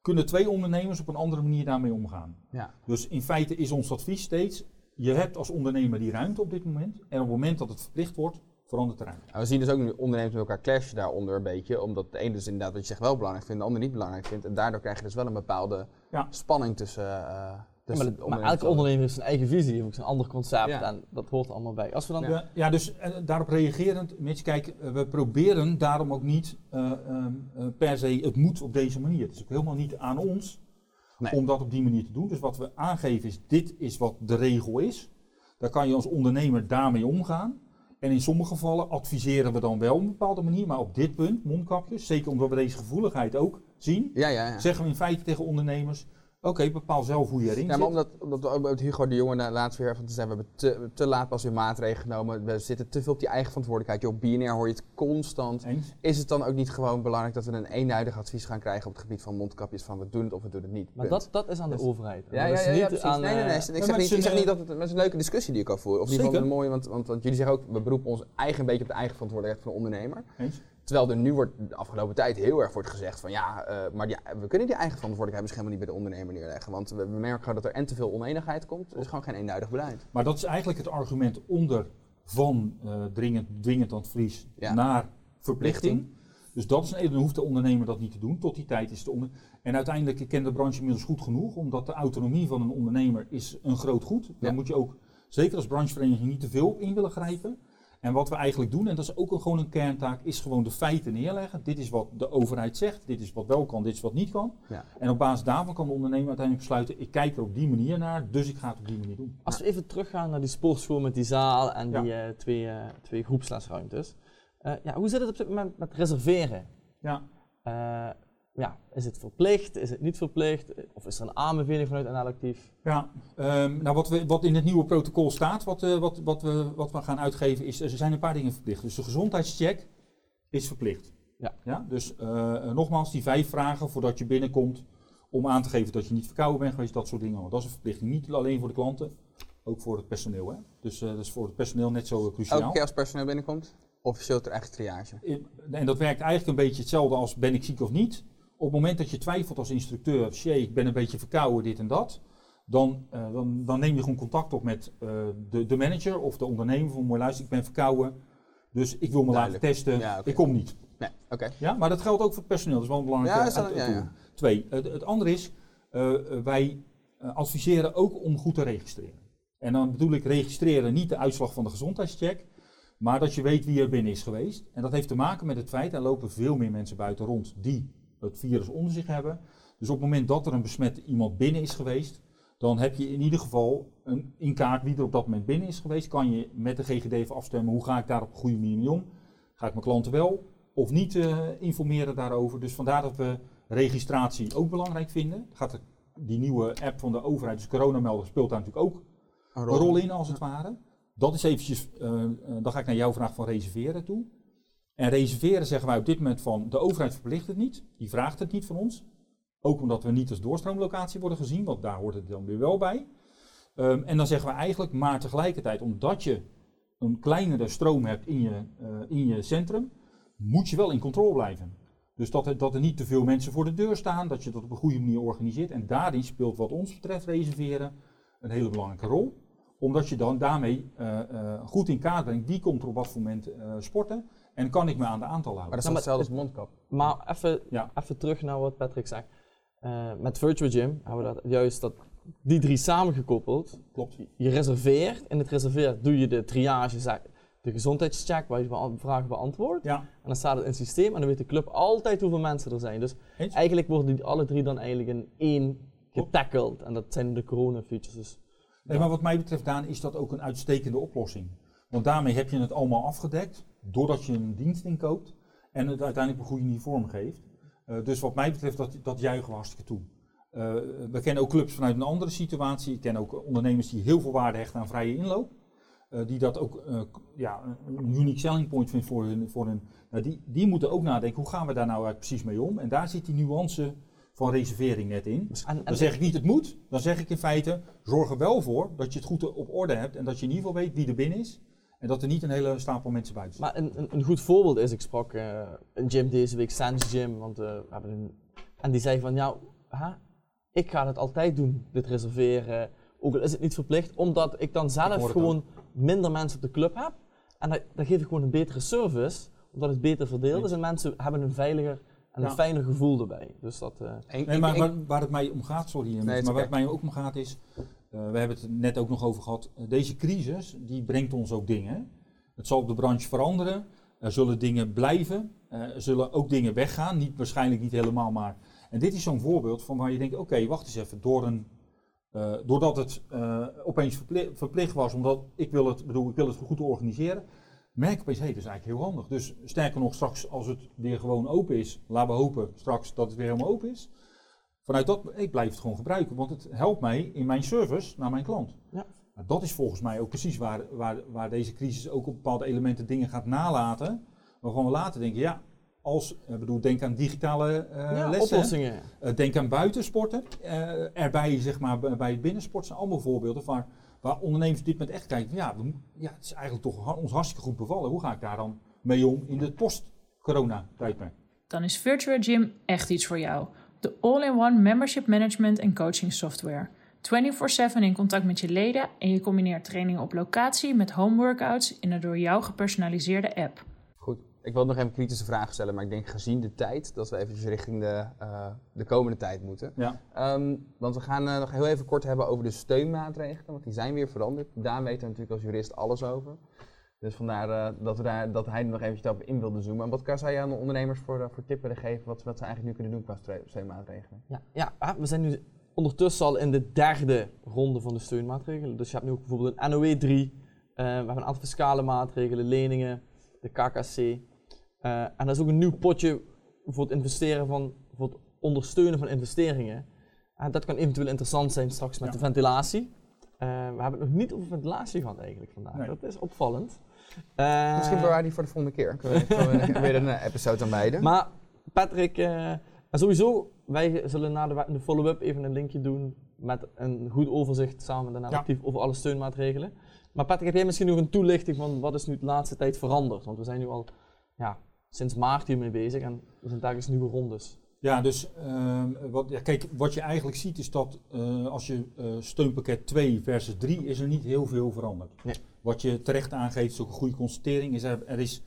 kunnen twee ondernemers op een andere manier daarmee omgaan. Ja. Dus in feite is ons advies steeds, je hebt als ondernemer die ruimte op dit moment. En op het moment dat het verplicht wordt, verandert. En we zien dus ook nu ondernemers met elkaar clashen daaronder een beetje, omdat de ene dus inderdaad wat je zegt wel belangrijk vindt, de ander niet belangrijk vindt. En daardoor krijg je dus wel een bepaalde Ja. spanning tussen, eh Ja, tussen maar, de elke ondernemer heeft zijn eigen visie, heeft ook zijn ander concept Ja. en dat hoort allemaal bij. Als we dan Ja, ja dus eh, daarop reagerend, Mitch, kijk, eh, we proberen daarom ook niet eh, ehm, eh, per se het moet op deze manier. Het is ook helemaal niet aan ons Nee. om dat op die manier te doen. Dus wat we aangeven is, dit is wat de regel is. Daar kan je als ondernemer daarmee omgaan. En in sommige gevallen adviseren we dan wel op een bepaalde manier, maar op dit punt, mondkapjes, zeker omdat we deze gevoeligheid ook zien, Ja, ja, ja. zeggen we in feite tegen ondernemers, Oké, bepaal zelf hoe je erin Ja, zit. maar omdat, omdat met Hugo de Jonge laatst weer van te zijn, we hebben te, te laat pas weer maatregelen genomen. We zitten te veel op die eigen verantwoordelijkheid. Op BNR hoor je het constant. Eens? Is het dan ook niet gewoon belangrijk dat we een eenduidig advies gaan krijgen op het gebied van mondkapjes van we doen het of we doen het niet? Maar dat, dat is aan de Dus- overheid. Ja, ja, ja, ja, precies. aan, nee, nee, nee. eh, Ik zeg, niet, ik zeg dat het, is een leuke discussie die ik al voer. Of in ieder geval een mooie, want, want, want jullie zeggen ook, we beroepen ons eigen beetje op de eigen verantwoordelijkheid van de ondernemer. Eens? Terwijl er nu wordt de afgelopen tijd heel erg wordt gezegd van ja, eh, maar die, we kunnen die eigen verantwoordelijkheid misschien helemaal niet bij de ondernemer neerleggen. Want we, we merken gewoon dat er en te veel oneenigheid komt. Er is gewoon geen eenduidig beleid. Maar dat is eigenlijk het argument onder van eh, dringend, dwingend advies Ja. naar verplichting. Dus dat is een dan hoeft de ondernemer dat niet te doen. Tot die tijd is de onder. En uiteindelijk, ik ken de branche inmiddels goed genoeg, omdat de autonomie van een ondernemer is een groot goed. Daar Ja. moet je ook, zeker als branchevereniging, niet te veel op in willen grijpen. En wat we eigenlijk doen, en dat is ook een, gewoon een kerntaak, is gewoon de feiten neerleggen. Dit is wat de overheid zegt, dit is wat wel kan, dit is wat niet kan. Ja. En op basis daarvan kan de ondernemer uiteindelijk besluiten, ik kijk er op die manier naar, dus ik ga het op die manier doen. Als we even teruggaan naar die sportschool met die zaal en Ja. die eh, twee, eh twee groepslesruimtes. Eh, ja, hoe zit het op dit moment met reserveren? Ja, ja, is het verplicht? Is het niet verplicht? Of is er een aanbeveling vanuit NL Actief? Ja, ehm, nou wat, we, wat in het nieuwe protocol staat, wat, eh, wat, wat, we, wat we gaan uitgeven, is er zijn een paar dingen verplicht. Dus de gezondheidscheck is verplicht. Ja. Ja, dus eh, eh, nogmaals, die vijf vragen voordat je binnenkomt om aan te geven dat je niet verkouden bent geweest, dat soort dingen. allemaal. Dat is een verplichting, niet alleen voor de klanten, ook voor het personeel. Hè? Dus eh, dat is voor het personeel net zo eh, cruciaal. Elke keer als personeel binnenkomt, officieel ter eigen triage. En dat werkt eigenlijk een beetje hetzelfde als ben ik ziek of niet. Op het moment dat je twijfelt als instructeur, shit, ik ben een beetje verkouden, dit en dat. Dan, eh, dan, dan neem je gewoon contact op met eh, de, de manager of de ondernemer van mooi luister, ik ben verkouden. Dus ik wil me laten testen, Ja, ik kom niet. Nee, oké. Ja, maar dat geldt ook voor het personeel, dat is wel een belangrijke Ja, dat- ja. Twee, het, het andere is, eh, wij adviseren ook om goed te registreren. En dan bedoel ik registreren niet de uitslag van de gezondheidscheck, maar dat je weet wie er binnen is geweest. En dat heeft te maken met het feit, er lopen veel meer mensen buiten rond die het virus onder zich hebben. Dus op het moment dat er een besmet iemand binnen is geweest, dan heb je in ieder geval een, in kaart wie er op dat moment binnen is geweest. Kan je met de GGD even afstemmen, hoe ga ik daar op een goede manier mee om? Ga ik mijn klanten wel of niet eh, informeren daarover? Dus vandaar dat we registratie ook belangrijk vinden. Gaat er, die nieuwe app van de overheid, dus coronamelder, speelt daar natuurlijk ook Een een rol in als het ware. Dat is eventjes, eh, eh, dan ga ik naar jouw vraag van reserveren toe. En reserveren zeggen wij op dit moment van, de overheid verplicht het niet, die vraagt het niet van ons. Ook omdat we niet als doorstroomlocatie worden gezien, want daar hoort het dan weer wel bij. Ehm, en dan zeggen we eigenlijk, maar tegelijkertijd, omdat je een kleinere stroom hebt in je, eh, in je centrum, moet je wel in controle blijven. Dus dat er, dat er niet te veel mensen voor de deur staan, dat je dat op een goede manier organiseert. En daarin speelt wat ons betreft reserveren een hele belangrijke rol. Omdat je dan daarmee eh, eh, goed in kaart brengt wie komt er op wat voor moment sporten. En kan ik me aan de Maar houden. dat is Nou, maar hetzelfde als mondkap. Maar even, Ja. even terug naar wat Patrick zegt. Eh, met Virtual Gym hebben we dat, juist dat, die drie samengekoppeld. Klopt. Je reserveert, in het reserveren doe je de triage, de gezondheidscheck waar je bea- vragen beantwoordt. Ja, En dan staat het in het systeem en dan weet de club altijd hoeveel mensen er zijn. Dus Eens? eigenlijk worden die alle drie dan eigenlijk in één getackled. En dat zijn de corona features. Dus Nee, maar wat mij betreft, Daan, is dat ook een uitstekende oplossing. Want daarmee heb je het allemaal afgedekt, doordat je een dienst inkoopt en het uiteindelijk een goede manier vormgeeft. Eh, dus wat mij betreft, dat, dat juichen we hartstikke toe. Eh, we kennen ook clubs vanuit een andere situatie. Ik ken ook ondernemers die heel veel waarde hechten aan vrije inloop. Eh, die dat ook ja, een- unique selling point vindt voor hun. Voor hun nou, die, die moeten ook nadenken, hoe gaan we daar nou precies mee om? En daar zit die nuance van reservering net in. en, en Dan zeg ik niet het moet, dan zeg ik in feite, zorg er wel voor dat je het goed op orde hebt en dat je in ieder geval weet wie er binnen is. En dat er niet een hele stapel mensen buiten zitten. Maar een, een, een goed voorbeeld is, ik sprak eh, een gym deze week, Sans Gym, want eh, we hebben een, en die zei van, ja, hè, ik ga het altijd doen, dit reserveren, ook al is het niet verplicht, omdat ik dan zelf gewoon minder mensen op de club heb. En dan, dan geef ik gewoon een betere service, omdat het beter verdeeld is en mensen hebben een veiliger en een Ja. fijner gevoel erbij. Dus dat, eh, Nee, maar waar, waar het mij om gaat, sorry, Nee, is maar waar het mij ook om gaat is, we hebben het net ook nog over gehad, eh, deze crisis die brengt ons ook dingen. Het zal de branche veranderen, er zullen dingen blijven, eh, er zullen ook dingen weggaan, niet, waarschijnlijk niet helemaal, maar... En dit is zo'n voorbeeld van waar je denkt, oké, wacht eens even, door een, eh, doordat het eh, opeens verpli- verplicht was, omdat ik wil het, bedoel, ik wil het goed organiseren, merk ik opeens, hé, dat is eigenlijk heel handig. Dus sterker nog, straks als het weer gewoon open is, laten we hopen straks dat het weer helemaal open is, vanuit dat, ik blijf het gewoon gebruiken, want het helpt mij in mijn service naar mijn klant. Ja. Maar dat is volgens mij ook precies waar, waar, waar deze crisis ook op bepaalde elementen dingen gaat nalaten. Waarvan we later denken, ja, als, ik bedoel, denk aan digitale eh, ja, lessen. oplossingen. Eh, denk aan buitensporten. Eh, erbij, zeg maar, bij het binnensport zijn allemaal voorbeelden waar, waar ondernemers op dit moment echt kijken van ja, we ja, het is eigenlijk toch ha- ons hartstikke goed bevallen. Hoe ga ik daar dan mee om in de post-corona-tijdperk? Dan is Virtua Gym echt iets voor jou. De all-in-one membership management en coaching software. 24/7 in contact met je leden en je combineert trainingen op locatie met home workouts in een door jou gepersonaliseerde app. Goed. Ik wil nog even kritische vragen stellen, maar ik denk gezien de tijd dat we eventjes richting de, eh, de komende tijd moeten. Ja. Ehm, want we gaan eh, nog heel even kort hebben over de steunmaatregelen, want die zijn weer veranderd. Daar weten we natuurlijk als jurist alles over. Dus vandaar eh, dat, we daar, dat hij er nog eventjes op in wilde zoomen. En wat kan- zou je aan de ondernemers voor, eh, voor tip willen geven wat, wat ze eigenlijk nu kunnen doen qua steunmaatregelen? Ja, ja, ah, we zijn nu ondertussen al in de derde ronde van de steunmaatregelen. Dus je hebt nu ook bijvoorbeeld een NOE 3, eh, we hebben een aantal fiscale maatregelen, leningen, de KKC. Eh, en dat is ook een nieuw potje voor het investeren van, voor het ondersteunen van investeringen. En dat kan eventueel interessant zijn straks met Ja. de ventilatie. Eh, we hebben het nog niet over ventilatie gehad eigenlijk vandaag. Nee. Dat is opvallend. Eh, Misschien bewaren die voor de volgende keer. Kunnen we, weer een eh, episode aan wijden. maar Patrick, eh, sowieso, wij zullen na de, de follow-up even een linkje doen met een goed overzicht samen met de Ja. actief over alle steunmaatregelen. Maar Patrick, heb jij misschien nog een toelichting van wat is nu de laatste tijd veranderd? Want we zijn nu al ja, sinds maart hiermee bezig en we zijn telkens nieuwe rondes. Ja, dus ehm, wat, ja, kijk, wat je eigenlijk ziet is dat eh, als je eh, steunpakket 2 versus 3 is er niet heel veel veranderd. Nee. Wat je terecht aangeeft, is ook een goede constatering, is er, er is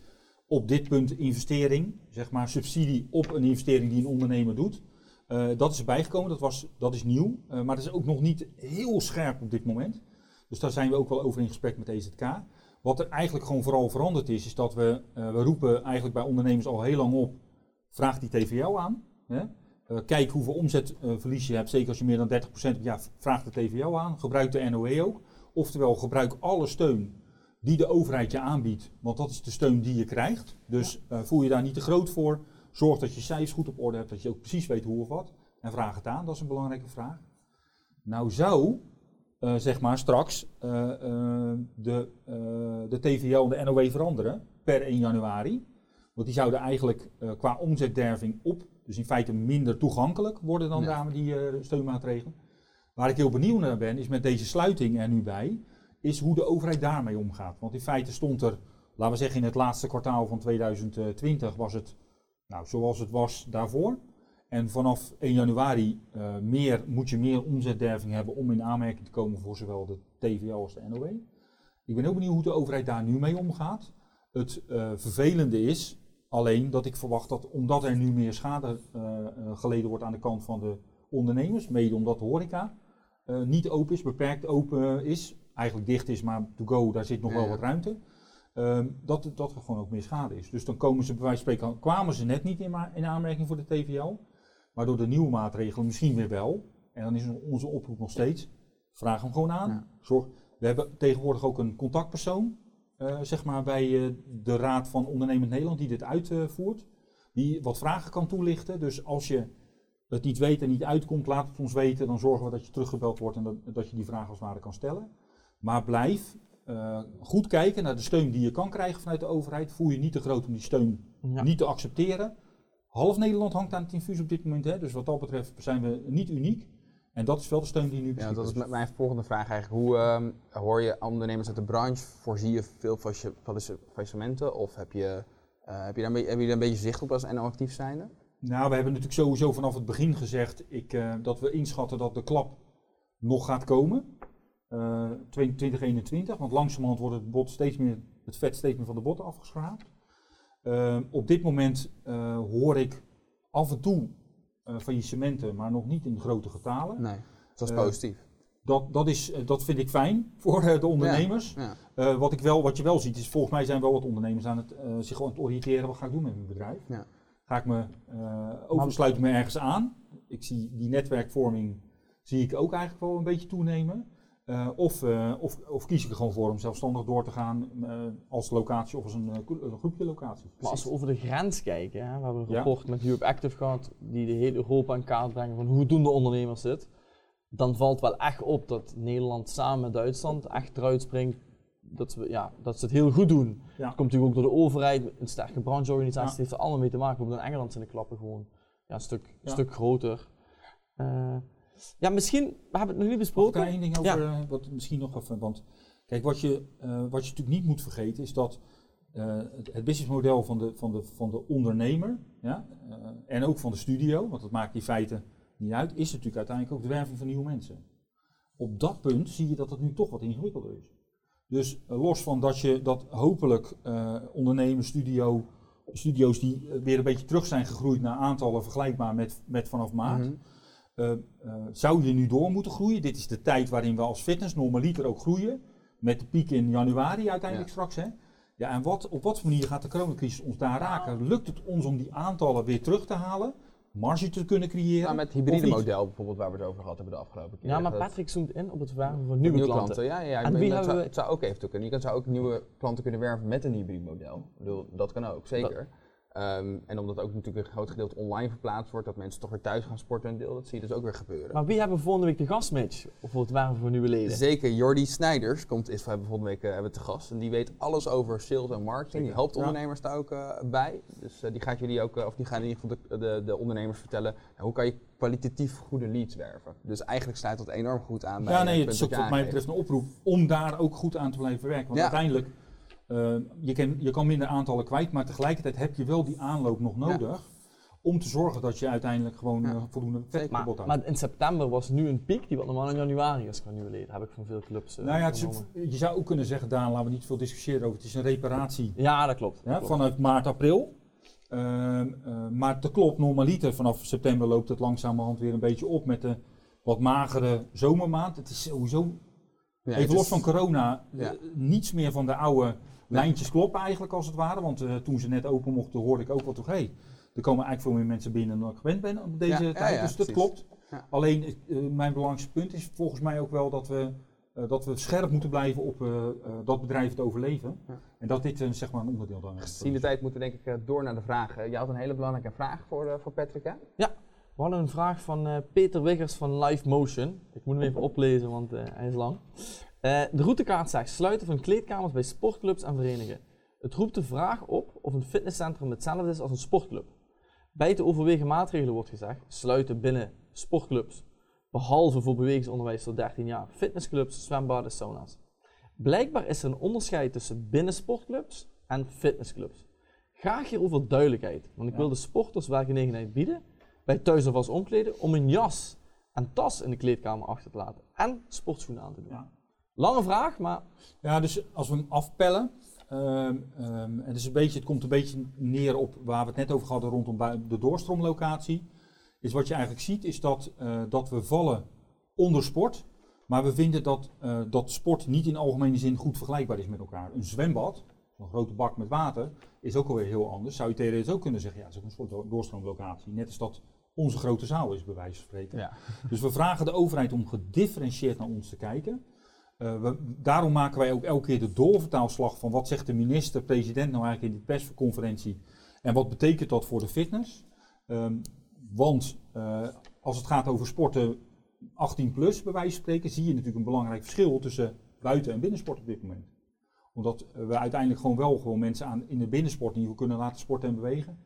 op dit punt investering, zeg maar subsidie op een investering die een ondernemer doet. Eh, dat is erbij gekomen, dat, was, dat is nieuw, eh, maar dat is ook nog niet heel scherp op dit moment. Dus daar zijn we ook wel over in gesprek met EZK. Wat er eigenlijk gewoon vooral veranderd is, is dat we, eh, we roepen eigenlijk bij ondernemers al heel lang op, vraag die TVL aan. Hè? Kijk hoeveel omzetverlies je hebt, zeker als je meer dan 30% hebt, ja, vraag de TVL aan. Gebruik de NOE ook. Oftewel, gebruik alle steun die de overheid je aanbiedt, want dat is de steun die je krijgt. Dus eh, voel je daar niet te groot voor. Zorg dat je cijfers goed op orde hebt, dat je ook precies weet hoe of wat. En vraag het aan, dat is een belangrijke vraag. Nou zou, eh, zeg maar, straks eh, de, de TVL en de NOW veranderen per 1 januari. Want die zouden eigenlijk qua omzetderving op, dus in feite minder toegankelijk worden dan daarmee die steunmaatregelen. Waar ik heel benieuwd naar ben, is met deze sluiting er nu bij, is hoe de overheid daarmee omgaat. Want in feite stond er, laten we zeggen in het laatste kwartaal van 2020 was het nou, zoals het was daarvoor. En vanaf 1 januari eh, meer, moet je meer omzetderving hebben om in aanmerking te komen voor zowel de TVL als de NOW. Ik ben heel benieuwd hoe de overheid daar nu mee omgaat. Het eh, vervelende is alleen dat ik verwacht dat omdat er nu meer schade eh, geleden wordt aan de kant van de ondernemers, mede omdat de horeca eh, niet open is, beperkt open is, eigenlijk dicht is, maar to go, daar zit nog wel wat ruimte. Ehm, dat, dat er gewoon ook meer schade is. Dus dan komen ze bij wijze van spreken, kwamen ze net niet in, in aanmerking voor de TVL, maar door de nieuwe maatregelen misschien weer wel. En dan is onze oproep nog steeds, vraag hem gewoon aan. Ja. Zorg, we hebben tegenwoordig ook een contactpersoon, eh, zeg maar bij eh, de Raad van Ondernemend Nederland, die dit uitvoert, die wat vragen kan toelichten. Dus als je het niet weet en niet uitkomt, laat het ons weten. Dan zorgen we dat je teruggebeld wordt en dat, dat je die vraag als het ware kan stellen. Maar blijf eh, goed kijken naar de steun die je kan krijgen vanuit de overheid. Voel je niet te groot om die steun Ja. niet te accepteren. Half Nederland hangt aan het infuus op dit moment. Hè? Dus wat dat betreft zijn we niet uniek. En dat is wel de steun die nu Ja, beschikbaar dat is is. m- mijn volgende vraag eigenlijk. Hoe ehm, hoor je ondernemers uit de branche? Voorzie je veel faillissementen? Of heb je, eh, heb, je daar een beetje, heb je daar een beetje zicht op als NL actief zijnde? Nou, we hebben natuurlijk sowieso vanaf het begin gezegd ik, eh, dat we inschatten dat de klap nog gaat komen. Eh 2021, want langzamerhand wordt het, bot steeds meer, het vet steeds meer van de botten afgeschraapt. Eh, op dit moment eh, hoor ik af en toe eh faillissementen, maar nog niet in grote getalen. Nee, dat is Eh, positief. Dat, dat, is, eh, dat vind ik fijn voor eh, de ondernemers. Ja. Eh, wat, ik wel, wat je wel ziet is, volgens mij zijn wel wat ondernemers aan het, eh, zich aan het oriënteren. Wat ga ik doen met mijn bedrijf? Ja. Ga ik me, eh oversluit ik me ergens aan? Ik zie die netwerkvorming zie ik ook eigenlijk wel een beetje toenemen. Eh, of, eh, of, of kies ik er gewoon voor om zelfstandig door te gaan als locatie of als een, groepje locaties. Maar als we over de grens kijken, hè, we hebben een Ja. rapport met Europe Active gehad, die de hele Europa in kaart brengen van hoe doen de ondernemers dit. Dan valt wel echt op dat Nederland samen met Duitsland echt eruit springt dat, we, ja, dat ze het heel goed doen. Ja. Dat komt natuurlijk ook door de overheid, een sterke brancheorganisatie, Ja. heeft er allemaal mee te maken. Bijvoorbeeld in Engeland zijn de klappen gewoon ja, een, stuk, een stuk groter. Eh, ja, misschien, we hebben het nog niet Mag ik besproken. daar één ding over, eh, wat misschien nog even, want kijk, wat je, eh, wat je natuurlijk niet moet vergeten is dat het, het businessmodel van de, van de, van de ondernemer, ja, en ook van de studio, want dat maakt in feite niet uit, is natuurlijk uiteindelijk ook de werving van nieuwe mensen. Op dat punt zie je dat het nu toch wat ingewikkelder is. Dus eh, los van dat je dat hopelijk eh ondernemers, studio, studio's die eh, weer een beetje terug zijn gegroeid naar aantallen vergelijkbaar met, met vanaf maart. Mhm. Zou je nu door moeten groeien? Dit is de tijd waarin we als fitness normaliter ook groeien. Met de piek in januari uiteindelijk straks. Hè? Ja, en wat, op wat voor manier gaat de coronacrisis ons daar raken? Lukt het ons om die aantallen weer terug te halen? Marge te kunnen creëren? Nou, met het Of hybride model bijvoorbeeld, waar we het over gehad hebben de afgelopen keer. Ja, maar Dat- Patrick zoomt in op het werven van nieuwe, klanten. Ja, ja, ja. En maar wie dat hebben zou, we- het zou ook eventueel kunnen. Je kan, zou ook nieuwe klanten kunnen werven met een hybride model. Ik bedoel, dat kan ook, zeker. Ehm, en omdat ook natuurlijk een groot gedeelte online verplaatst wordt, dat mensen toch weer thuis gaan sporten een deel, dat zie je dus ook weer gebeuren. Maar wie hebben we volgende week de gastmatch voor het werven van nieuwe leden? Zeker, Jordi Snijders komt, is, we hebben volgende week eh, hebben we te gast. En die weet alles over sales en marketing. Die helpt Ja. ondernemers daar ook eh, bij. Dus eh, die gaat jullie ook, of die gaan in ieder geval de, de, de ondernemers vertellen, hoe kan je kwalitatief goede leads werven. Dus eigenlijk sluit dat enorm goed aan bij Ja, nee, het is ook wat wat mij betreft een oproep om daar ook goed aan te blijven werken. Want Ja. uiteindelijk, eh, je, kan, je kan minder aantallen kwijt, maar tegelijkertijd heb je wel die aanloop nog nodig. Om te zorgen dat je uiteindelijk gewoon Ja. eh, voldoende vet. Maar, houdt. maar in september was nu een piek die wat normaal in januari is qua nieuwe leden. Heb ik van veel clubs eh, nou ja, is, je zou ook kunnen zeggen, Daan, laten we niet veel discussiëren over. Het is een reparatie Ja, dat klopt. ja, dat klopt. vanuit maart, april. Ehm, eh, maar het klopt, normaliter vanaf september loopt het langzamerhand weer een beetje op met de wat magere zomermaand. Het is sowieso, Ja, even het los is- van corona, Ja. niets meer van de oude lijntjes kloppen eigenlijk als het ware. Want eh, toen ze net open mochten hoorde ik ook wel toch, hé, hey, er komen eigenlijk veel meer mensen binnen dan ik gewend ben op deze Ja, ja, tijd. ja, dus dat precies. klopt. Ja. Alleen eh, mijn belangrijkste punt is volgens mij ook wel dat we, eh, dat we scherp moeten blijven op eh, eh, dat bedrijf te overleven. Ja. En dat dit eh, zeg maar een onderdeel dan is. Gezien de tijd moeten we denk ik eh, door naar de vragen. Je had een hele belangrijke vraag voor, voor Patrick, hè? We hadden een vraag van eh, Peter Wiggers van Live Motion. Ik moet hem even oplezen, want eh, hij is lang. Eh, de routekaart zegt sluiten van kleedkamers bij sportclubs en verenigingen. Het roept de vraag op of een fitnesscentrum hetzelfde is als een sportclub. Bij te overwegen maatregelen wordt gezegd sluiten binnen sportclubs, behalve voor bewegingsonderwijs tot 13 jaar, fitnessclubs, zwembaden, sauna's. Blijkbaar is er een onderscheid tussen binnen sportclubs en fitnessclubs. Graag hierover duidelijkheid, want ik Ja. wil de sporters werkgelegenheid bieden bij thuis of als omkleden om een jas en tas in de kleedkamer achter te laten en sportschoenen aan te doen. Ja. Lange vraag, maar Ja, dus als we hem afpellen, ehm, en het, is een beetje, het komt een beetje neer op waar we het net over hadden rondom de doorstroomlocatie, is wat je eigenlijk ziet, is dat, eh, dat we vallen onder sport, maar we vinden dat, eh, dat sport niet in algemene zin goed vergelijkbaar is met elkaar. Een zwembad, een grote bak met water, is ook alweer heel anders. Zou je theoretisch ook kunnen zeggen, ja, het is ook een soort do- doorstroomlocatie, net als dat onze grote zaal is, bij wijze van spreken. Ja. Dus we vragen de overheid om gedifferentieerd naar ons te kijken. Eh, daarom maken wij ook elke keer de doorvertaalslag van wat zegt de minister-president nou eigenlijk in die persconferentie en wat betekent dat voor de fitness. Ehm, want eh, als het gaat over sporten 18 plus, bij wijze van spreken, zie je natuurlijk een belangrijk verschil tussen buiten- en binnensport op dit moment. Omdat we uiteindelijk gewoon wel gewoon mensen aan, in de binnensport geval kunnen laten sporten en bewegen.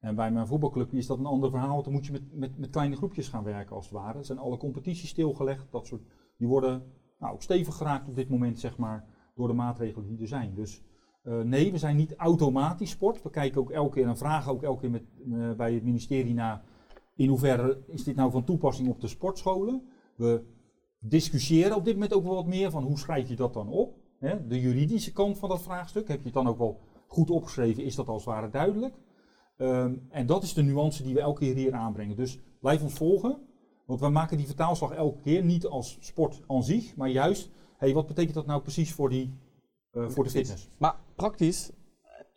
En bij mijn voetbalclubje is dat een ander verhaal, want dan moet je met, met, met kleine groepjes gaan werken als het ware. Er zijn alle competities stilgelegd, dat soort, die worden nou, stevig geraakt op dit moment, zeg maar, door de maatregelen die er zijn. Dus eh, nee, we zijn niet automatisch sport. We kijken ook elke keer en vragen ook elke keer met, eh, bij het ministerie naar in hoeverre is dit nou van toepassing op de sportscholen. We discussiëren op dit moment ook wel wat meer van hoe schrijf je dat dan op. Hè? De juridische kant van dat vraagstuk, heb je het dan ook wel goed opgeschreven, is dat als het ware duidelijk. Ehm, en dat is de nuance die we elke keer hier aanbrengen. Dus blijf ons volgen, want we maken die vertaalslag elke keer niet als sport aan zich, maar juist, hey, wat betekent dat nou precies voor, die, eh, voor de fitness? Maar praktisch,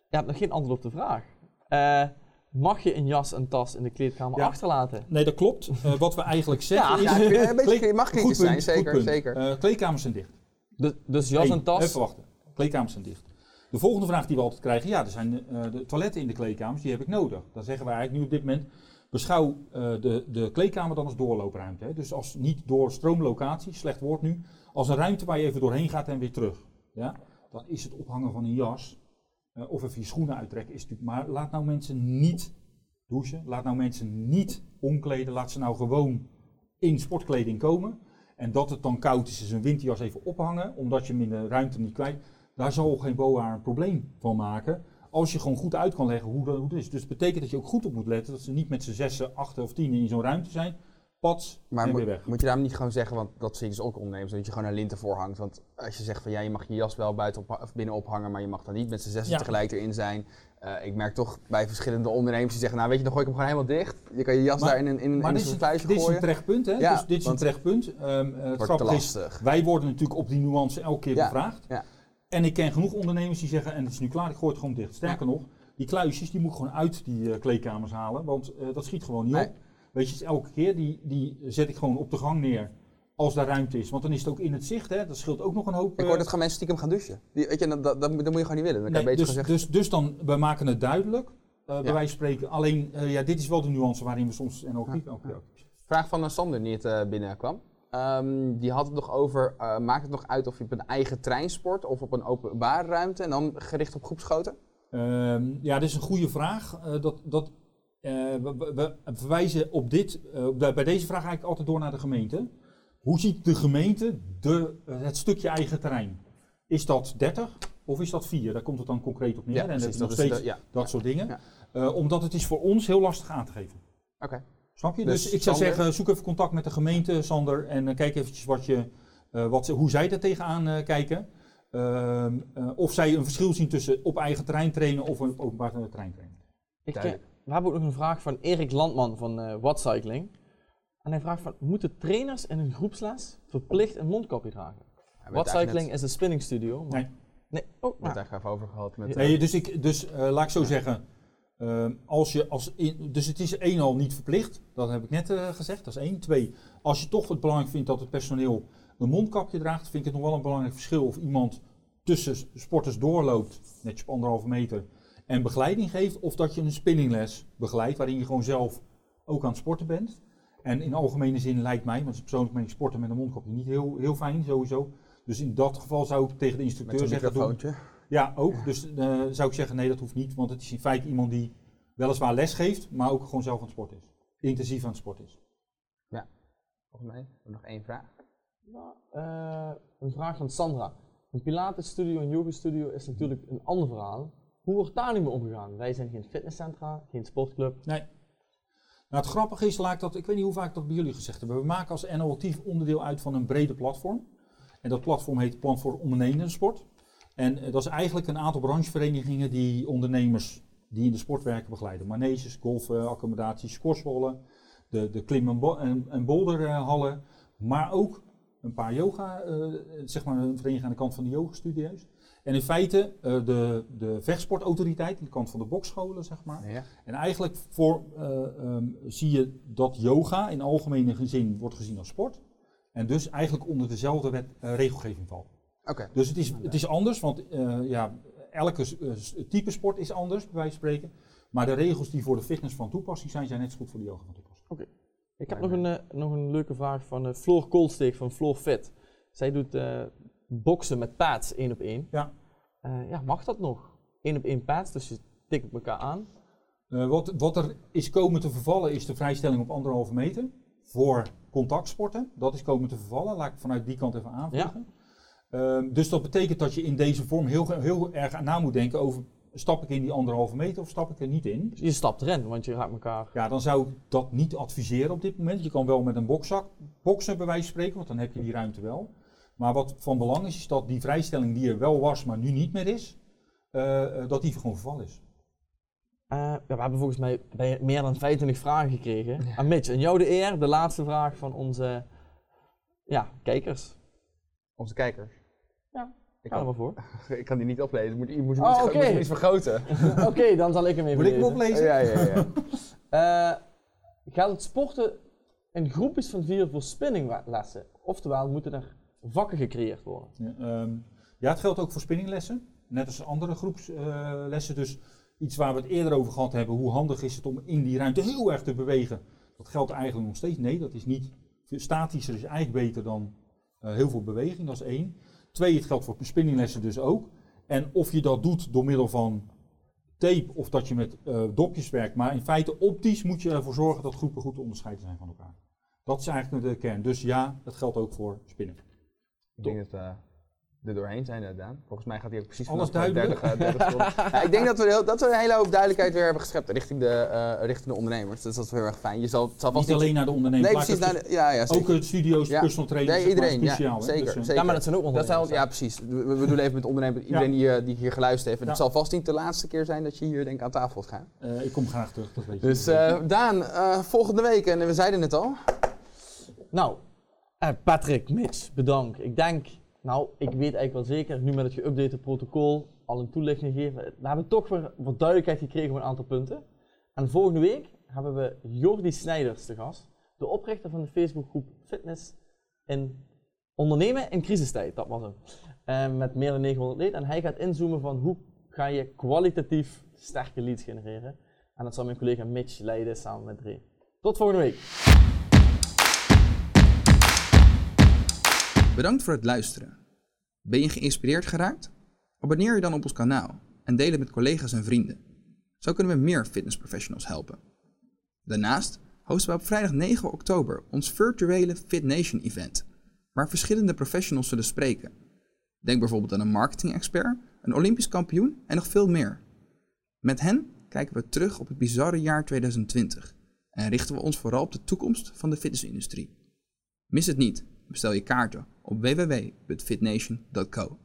je hebt nog geen antwoord op de vraag. Eh, mag je een jas en tas in de kleedkamer Ja. achterlaten? Nee, dat klopt. Eh, wat we eigenlijk zeggen Ja, is... vind- een beetje- mag kritisch goed punt, zijn, zeker, goed punt. zeker. Eh, kleedkamers zijn dicht. Dus, dus jas Eén, en tas. Even wachten. Kleedkamers zijn dicht. De volgende vraag die we altijd krijgen, ja, er zijn eh, de toiletten in de kleedkamers, die heb ik nodig. Dan zeggen wij eigenlijk nu op dit moment, beschouw eh, de, de kleedkamer dan als doorloopruimte. Hè? Dus als niet door stroomlocatie, slecht woord nu, als een ruimte waar je even doorheen gaat en weer terug. Ja? Dan is het ophangen van een jas eh, of even je schoenen uittrekken, is natuurlijk, maar laat nou mensen niet douchen, laat nou mensen niet omkleden, laat ze nou gewoon in sportkleding komen. En dat het dan koud is, is een winterjas even ophangen, omdat je hem in de ruimte niet kwijt. Daar zal geen BOA een probleem van maken. Als je gewoon goed uit kan leggen hoe dat, hoe het is. Dus het betekent dat je ook goed op moet letten dat ze niet met z'n zessen, achten of tien in zo'n ruimte zijn. Pats Maar en moet, weer weg. moet je daarom niet gewoon zeggen, want dat zie ik dus ook ondernemers, dat je gewoon een lint ervoor hangt. Want als je zegt van ja, je mag je jas wel buiten op, of binnen ophangen, maar je mag dan niet met z'n zessen Ja. tegelijk erin zijn. Eh, ik merk toch bij verschillende ondernemers die zeggen, nou weet je, dan gooi ik hem gewoon helemaal dicht. Je kan je jas Maar- daar in een, in, een- Maar in dit is, een, vuistje dit is een gooien. terecht punt, hè? Ja, dus dit is een want- terecht punt. Ehm, eh, het Wordt te is, lastig. wij worden natuurlijk op die nuance elke keer Ja, bevraagd. ja. En ik ken genoeg ondernemers die zeggen, en het is nu klaar, ik gooi het gewoon dicht. Sterker nog, die kluisjes die moet ik gewoon uit die eh, kleedkamers halen, want eh, dat schiet gewoon niet Nee. op. Weet je, is elke keer, die, die zet ik gewoon op de gang neer als daar ruimte is. Want dan is het ook in het zicht, hè? dat scheelt ook nog een hoop. Ik eh, hoor dat gewoon mensen stiekem gaan douchen. Die, weet je, dat, dat, dat, moet je gewoon niet willen. Dan Nee, dus, dus, dus dan, we maken het duidelijk, eh, bij wijze van spreken. Alleen, eh, ja, dit is wel de nuance waarin we soms en ook Ja. niet. Ook, ja. Vraag van een Sander die het eh, binnenkwam. Ehm, die had het nog over, eh, maakt het nog uit of je op een eigen trein sport of op een openbare ruimte en dan gericht op groepschoten? Ehm, ja, dit is een goede vraag. Eh, dat, dat, eh, we, we- verwijzen op dit, bij deze vraag eigenlijk altijd door naar de gemeente. Hoe ziet de gemeente de, het stukje eigen terrein? Is dat 30 of is dat 4? Daar komt het dan concreet op neer. en dat is nog steeds de- ja. dat soort dingen. Omdat het is voor ons heel lastig aan te geven. Oké. Snap je? Dus Dus, ik zou Sander- zeggen, zoek even contact met de gemeente, Sander, en eh, kijk eventjes wat je, eh, wat ze, hoe zij er tegenaan eh, kijken. Ehm, eh, of zij een verschil zien tussen op eigen terrein trainen of een openbaar terrein trainen. Ik, we hebben ook nog een vraag van Erik Landman van eh Wattcycling. En hij vraagt van, moeten trainers in een groepsles verplicht een mondkapje dragen? Wattcycling is een spinning studio. Maar... Nee. Nee. Oh, We hebben nou. het even over gehad met... Ja. Nee, dus ik, dus eh, laat ik zo zeggen, ehm, als je als in, dus het is één al niet verplicht, dat heb ik net eh, gezegd, dat is één. Twee, als je toch het belangrijk vindt dat het personeel een mondkapje draagt, vind ik het nog wel een belangrijk verschil of iemand tussen sporters doorloopt, netjes op anderhalve meter, en begeleiding geeft, of dat je een spinningles begeleidt, waarin je gewoon zelf ook aan het sporten bent. En in algemene zin lijkt mij, want persoonlijk ben ik sporten met een mondkapje niet heel, heel fijn, sowieso. Dus in dat geval zou ik tegen de instructeur zeggen, doe. Ja, ook. Dus eh, zou ik zeggen, nee, dat hoeft niet. Want het is in feite iemand die weliswaar les geeft, maar ook gewoon zelf aan het sport is. Intensief aan het sport is. Volgens mij hebben nog één vraag. Nou, eh, een vraag van Sandra. Een pilatesstudio en yogastudio is natuurlijk een ander verhaal. Hoe wordt daar nu mee omgegaan? Wij zijn geen fitnesscentra, geen sportclub. Nou, het grappige is, laat ik, dat, ik weet niet hoe vaak ik dat bij jullie gezegd heb. We maken als NO Actief onderdeel uit van een brede platform. En dat platform heet Plan voor Ondernemende Sport. En eh, dat is eigenlijk een aantal brancheverenigingen die ondernemers die in de sport werken begeleiden. Maneges, golfaccommodaties, squashballen, de, de klim- en, bo- en, en boulderhallen. Maar ook een paar yoga, eh, zeg maar een vereniging aan de kant van de yogastudio's. En in feite eh, de, de vechtsportautoriteit aan de kant van de bokscholen, zeg maar. Ja. En eigenlijk voor, eh, ehm, zie je dat yoga in algemene zin wordt gezien als sport. En dus eigenlijk onder dezelfde wet, regelgeving valt. Oké. Dus het is, het is anders, want eh, ja, elke eh, type sport is anders, bij wijze van spreken. Maar de regels die voor de fitness van toepassing zijn, zijn net zo goed voor de yoga van toepassing. Ik heb nog een, eh, nog een leuke vraag van uh, Floor Koolsteeg van Floor Fit. Zij doet eh, boksen met pads één op één. Ja. Eh, ja, mag dat nog? Eén op één pads, dus je tikt elkaar aan. Eh, wat, wat er is komen te vervallen is de vrijstelling op anderhalve meter voor contactsporten. Dat is komen te vervallen. Laat ik vanuit die kant even aanvliegen. Ehm, dus dat betekent dat je in deze vorm heel, heel erg na moet denken over stap ik in die anderhalve meter of stap ik er niet in. Dus je stapt erin, want je raakt elkaar. Ja, dan zou ik dat niet adviseren op dit moment. Je kan wel met een bokzak boksen bij wijze van spreken, want dan heb je die ruimte wel. Maar wat van belang is, is dat die vrijstelling die er wel was, maar nu niet meer is, eh, eh, dat die gewoon vervallen is. Eh, ja, we hebben volgens mij bij meer dan 25 vragen gekregen. En Mitch, en jou de eer, de laatste vraag van onze ja, kijkers. Onze kijkers. Ja. Ik Ga er kan, maar voor. ik kan die niet oplezen. Moet, je moet, Oh, moet, moet hem iets vergroten. Oké, dan zal ik hem even Moet ik hem lezen. oplezen? ja, ja, ja. Eh, gaat het sporten in groepjes van vier voor spinninglessen? Oftewel, moeten er vakken gecreëerd worden? Ja, ehm, ja, het geldt ook voor spinninglessen. Net als andere groepslessen. dus iets waar we het eerder over gehad hebben. Hoe handig is het om in die ruimte heel erg te bewegen? Dat geldt eigenlijk nog steeds. Nee, dat is niet. Statischer is eigenlijk beter dan heel veel beweging. Dat is één. Twee, het geldt voor spinninglessen dus ook. En of je dat doet door middel van tape of dat je met eh, dopjes werkt. Maar in feite optisch moet je ervoor zorgen dat groepen goed onderscheiden zijn van elkaar. Dat is eigenlijk de kern. Dus ja, dat geldt ook voor spinnen. Ik we er doorheen zijn, Daan. Volgens mij gaat hij ook precies Alles vanaf de duidelijk? derde, eh, derde seconde. ja, ik denk dat we, heel, dat we een hele hoop duidelijkheid weer hebben geschept richting de, eh, richting de ondernemers. Dus dat is heel erg fijn. Je zal, zal vast Niet alleen naar de ondernemer. Nee, precies. Naar de, ja, ja, zeker. Ook het studio's, Ja. personal trainers, Nee, zeg maar, iedereen, ja, cruciaal, hè? zeker, Dus, eh, zeker. Ja, maar dat zijn ook Dat ondernemers. zal, ja, precies. We, we doen even met ondernemers, iedereen die, die hier geluisterd heeft. En het Ja. zal vast niet de laatste keer zijn dat je hier denk aan tafel gaat gaan. eh, ik kom graag terug, dat weet je. Dus eh, Daan, eh, volgende week, en we zeiden het al. Nou, eh, Patrick, Mitch, bedankt. Ik denk, nou, ik weet eigenlijk wel zeker, nu met het geüpdate protocol, al een toelichting gegeven, we hebben toch weer wat duidelijkheid gekregen op een aantal punten. En volgende week hebben we Jordi Snijders te gast, de oprichter van de Facebookgroep Fitness in Ondernemen in crisistijd, dat was hem. Eh, met meer dan 900 leden. En hij gaat inzoomen van hoe ga je kwalitatief sterke leads genereren. En dat zal mijn collega Mitch leiden samen met Ray. Tot volgende week. Bedankt voor het luisteren. Ben je geïnspireerd geraakt? Abonneer je dan op ons kanaal en deel het met collega's en vrienden. Zo kunnen we meer fitnessprofessionals helpen. Daarnaast hosten we op vrijdag 9 oktober ons virtuele FitNation event, waar verschillende professionals zullen spreken. Denk bijvoorbeeld aan een marketing-expert, een Olympisch kampioen en nog veel meer. Met hen kijken we terug op het bizarre jaar 2020 en richten we ons vooral op de toekomst van de fitnessindustrie. Mis het niet. Bestel je kaarten op www.fitnation.co.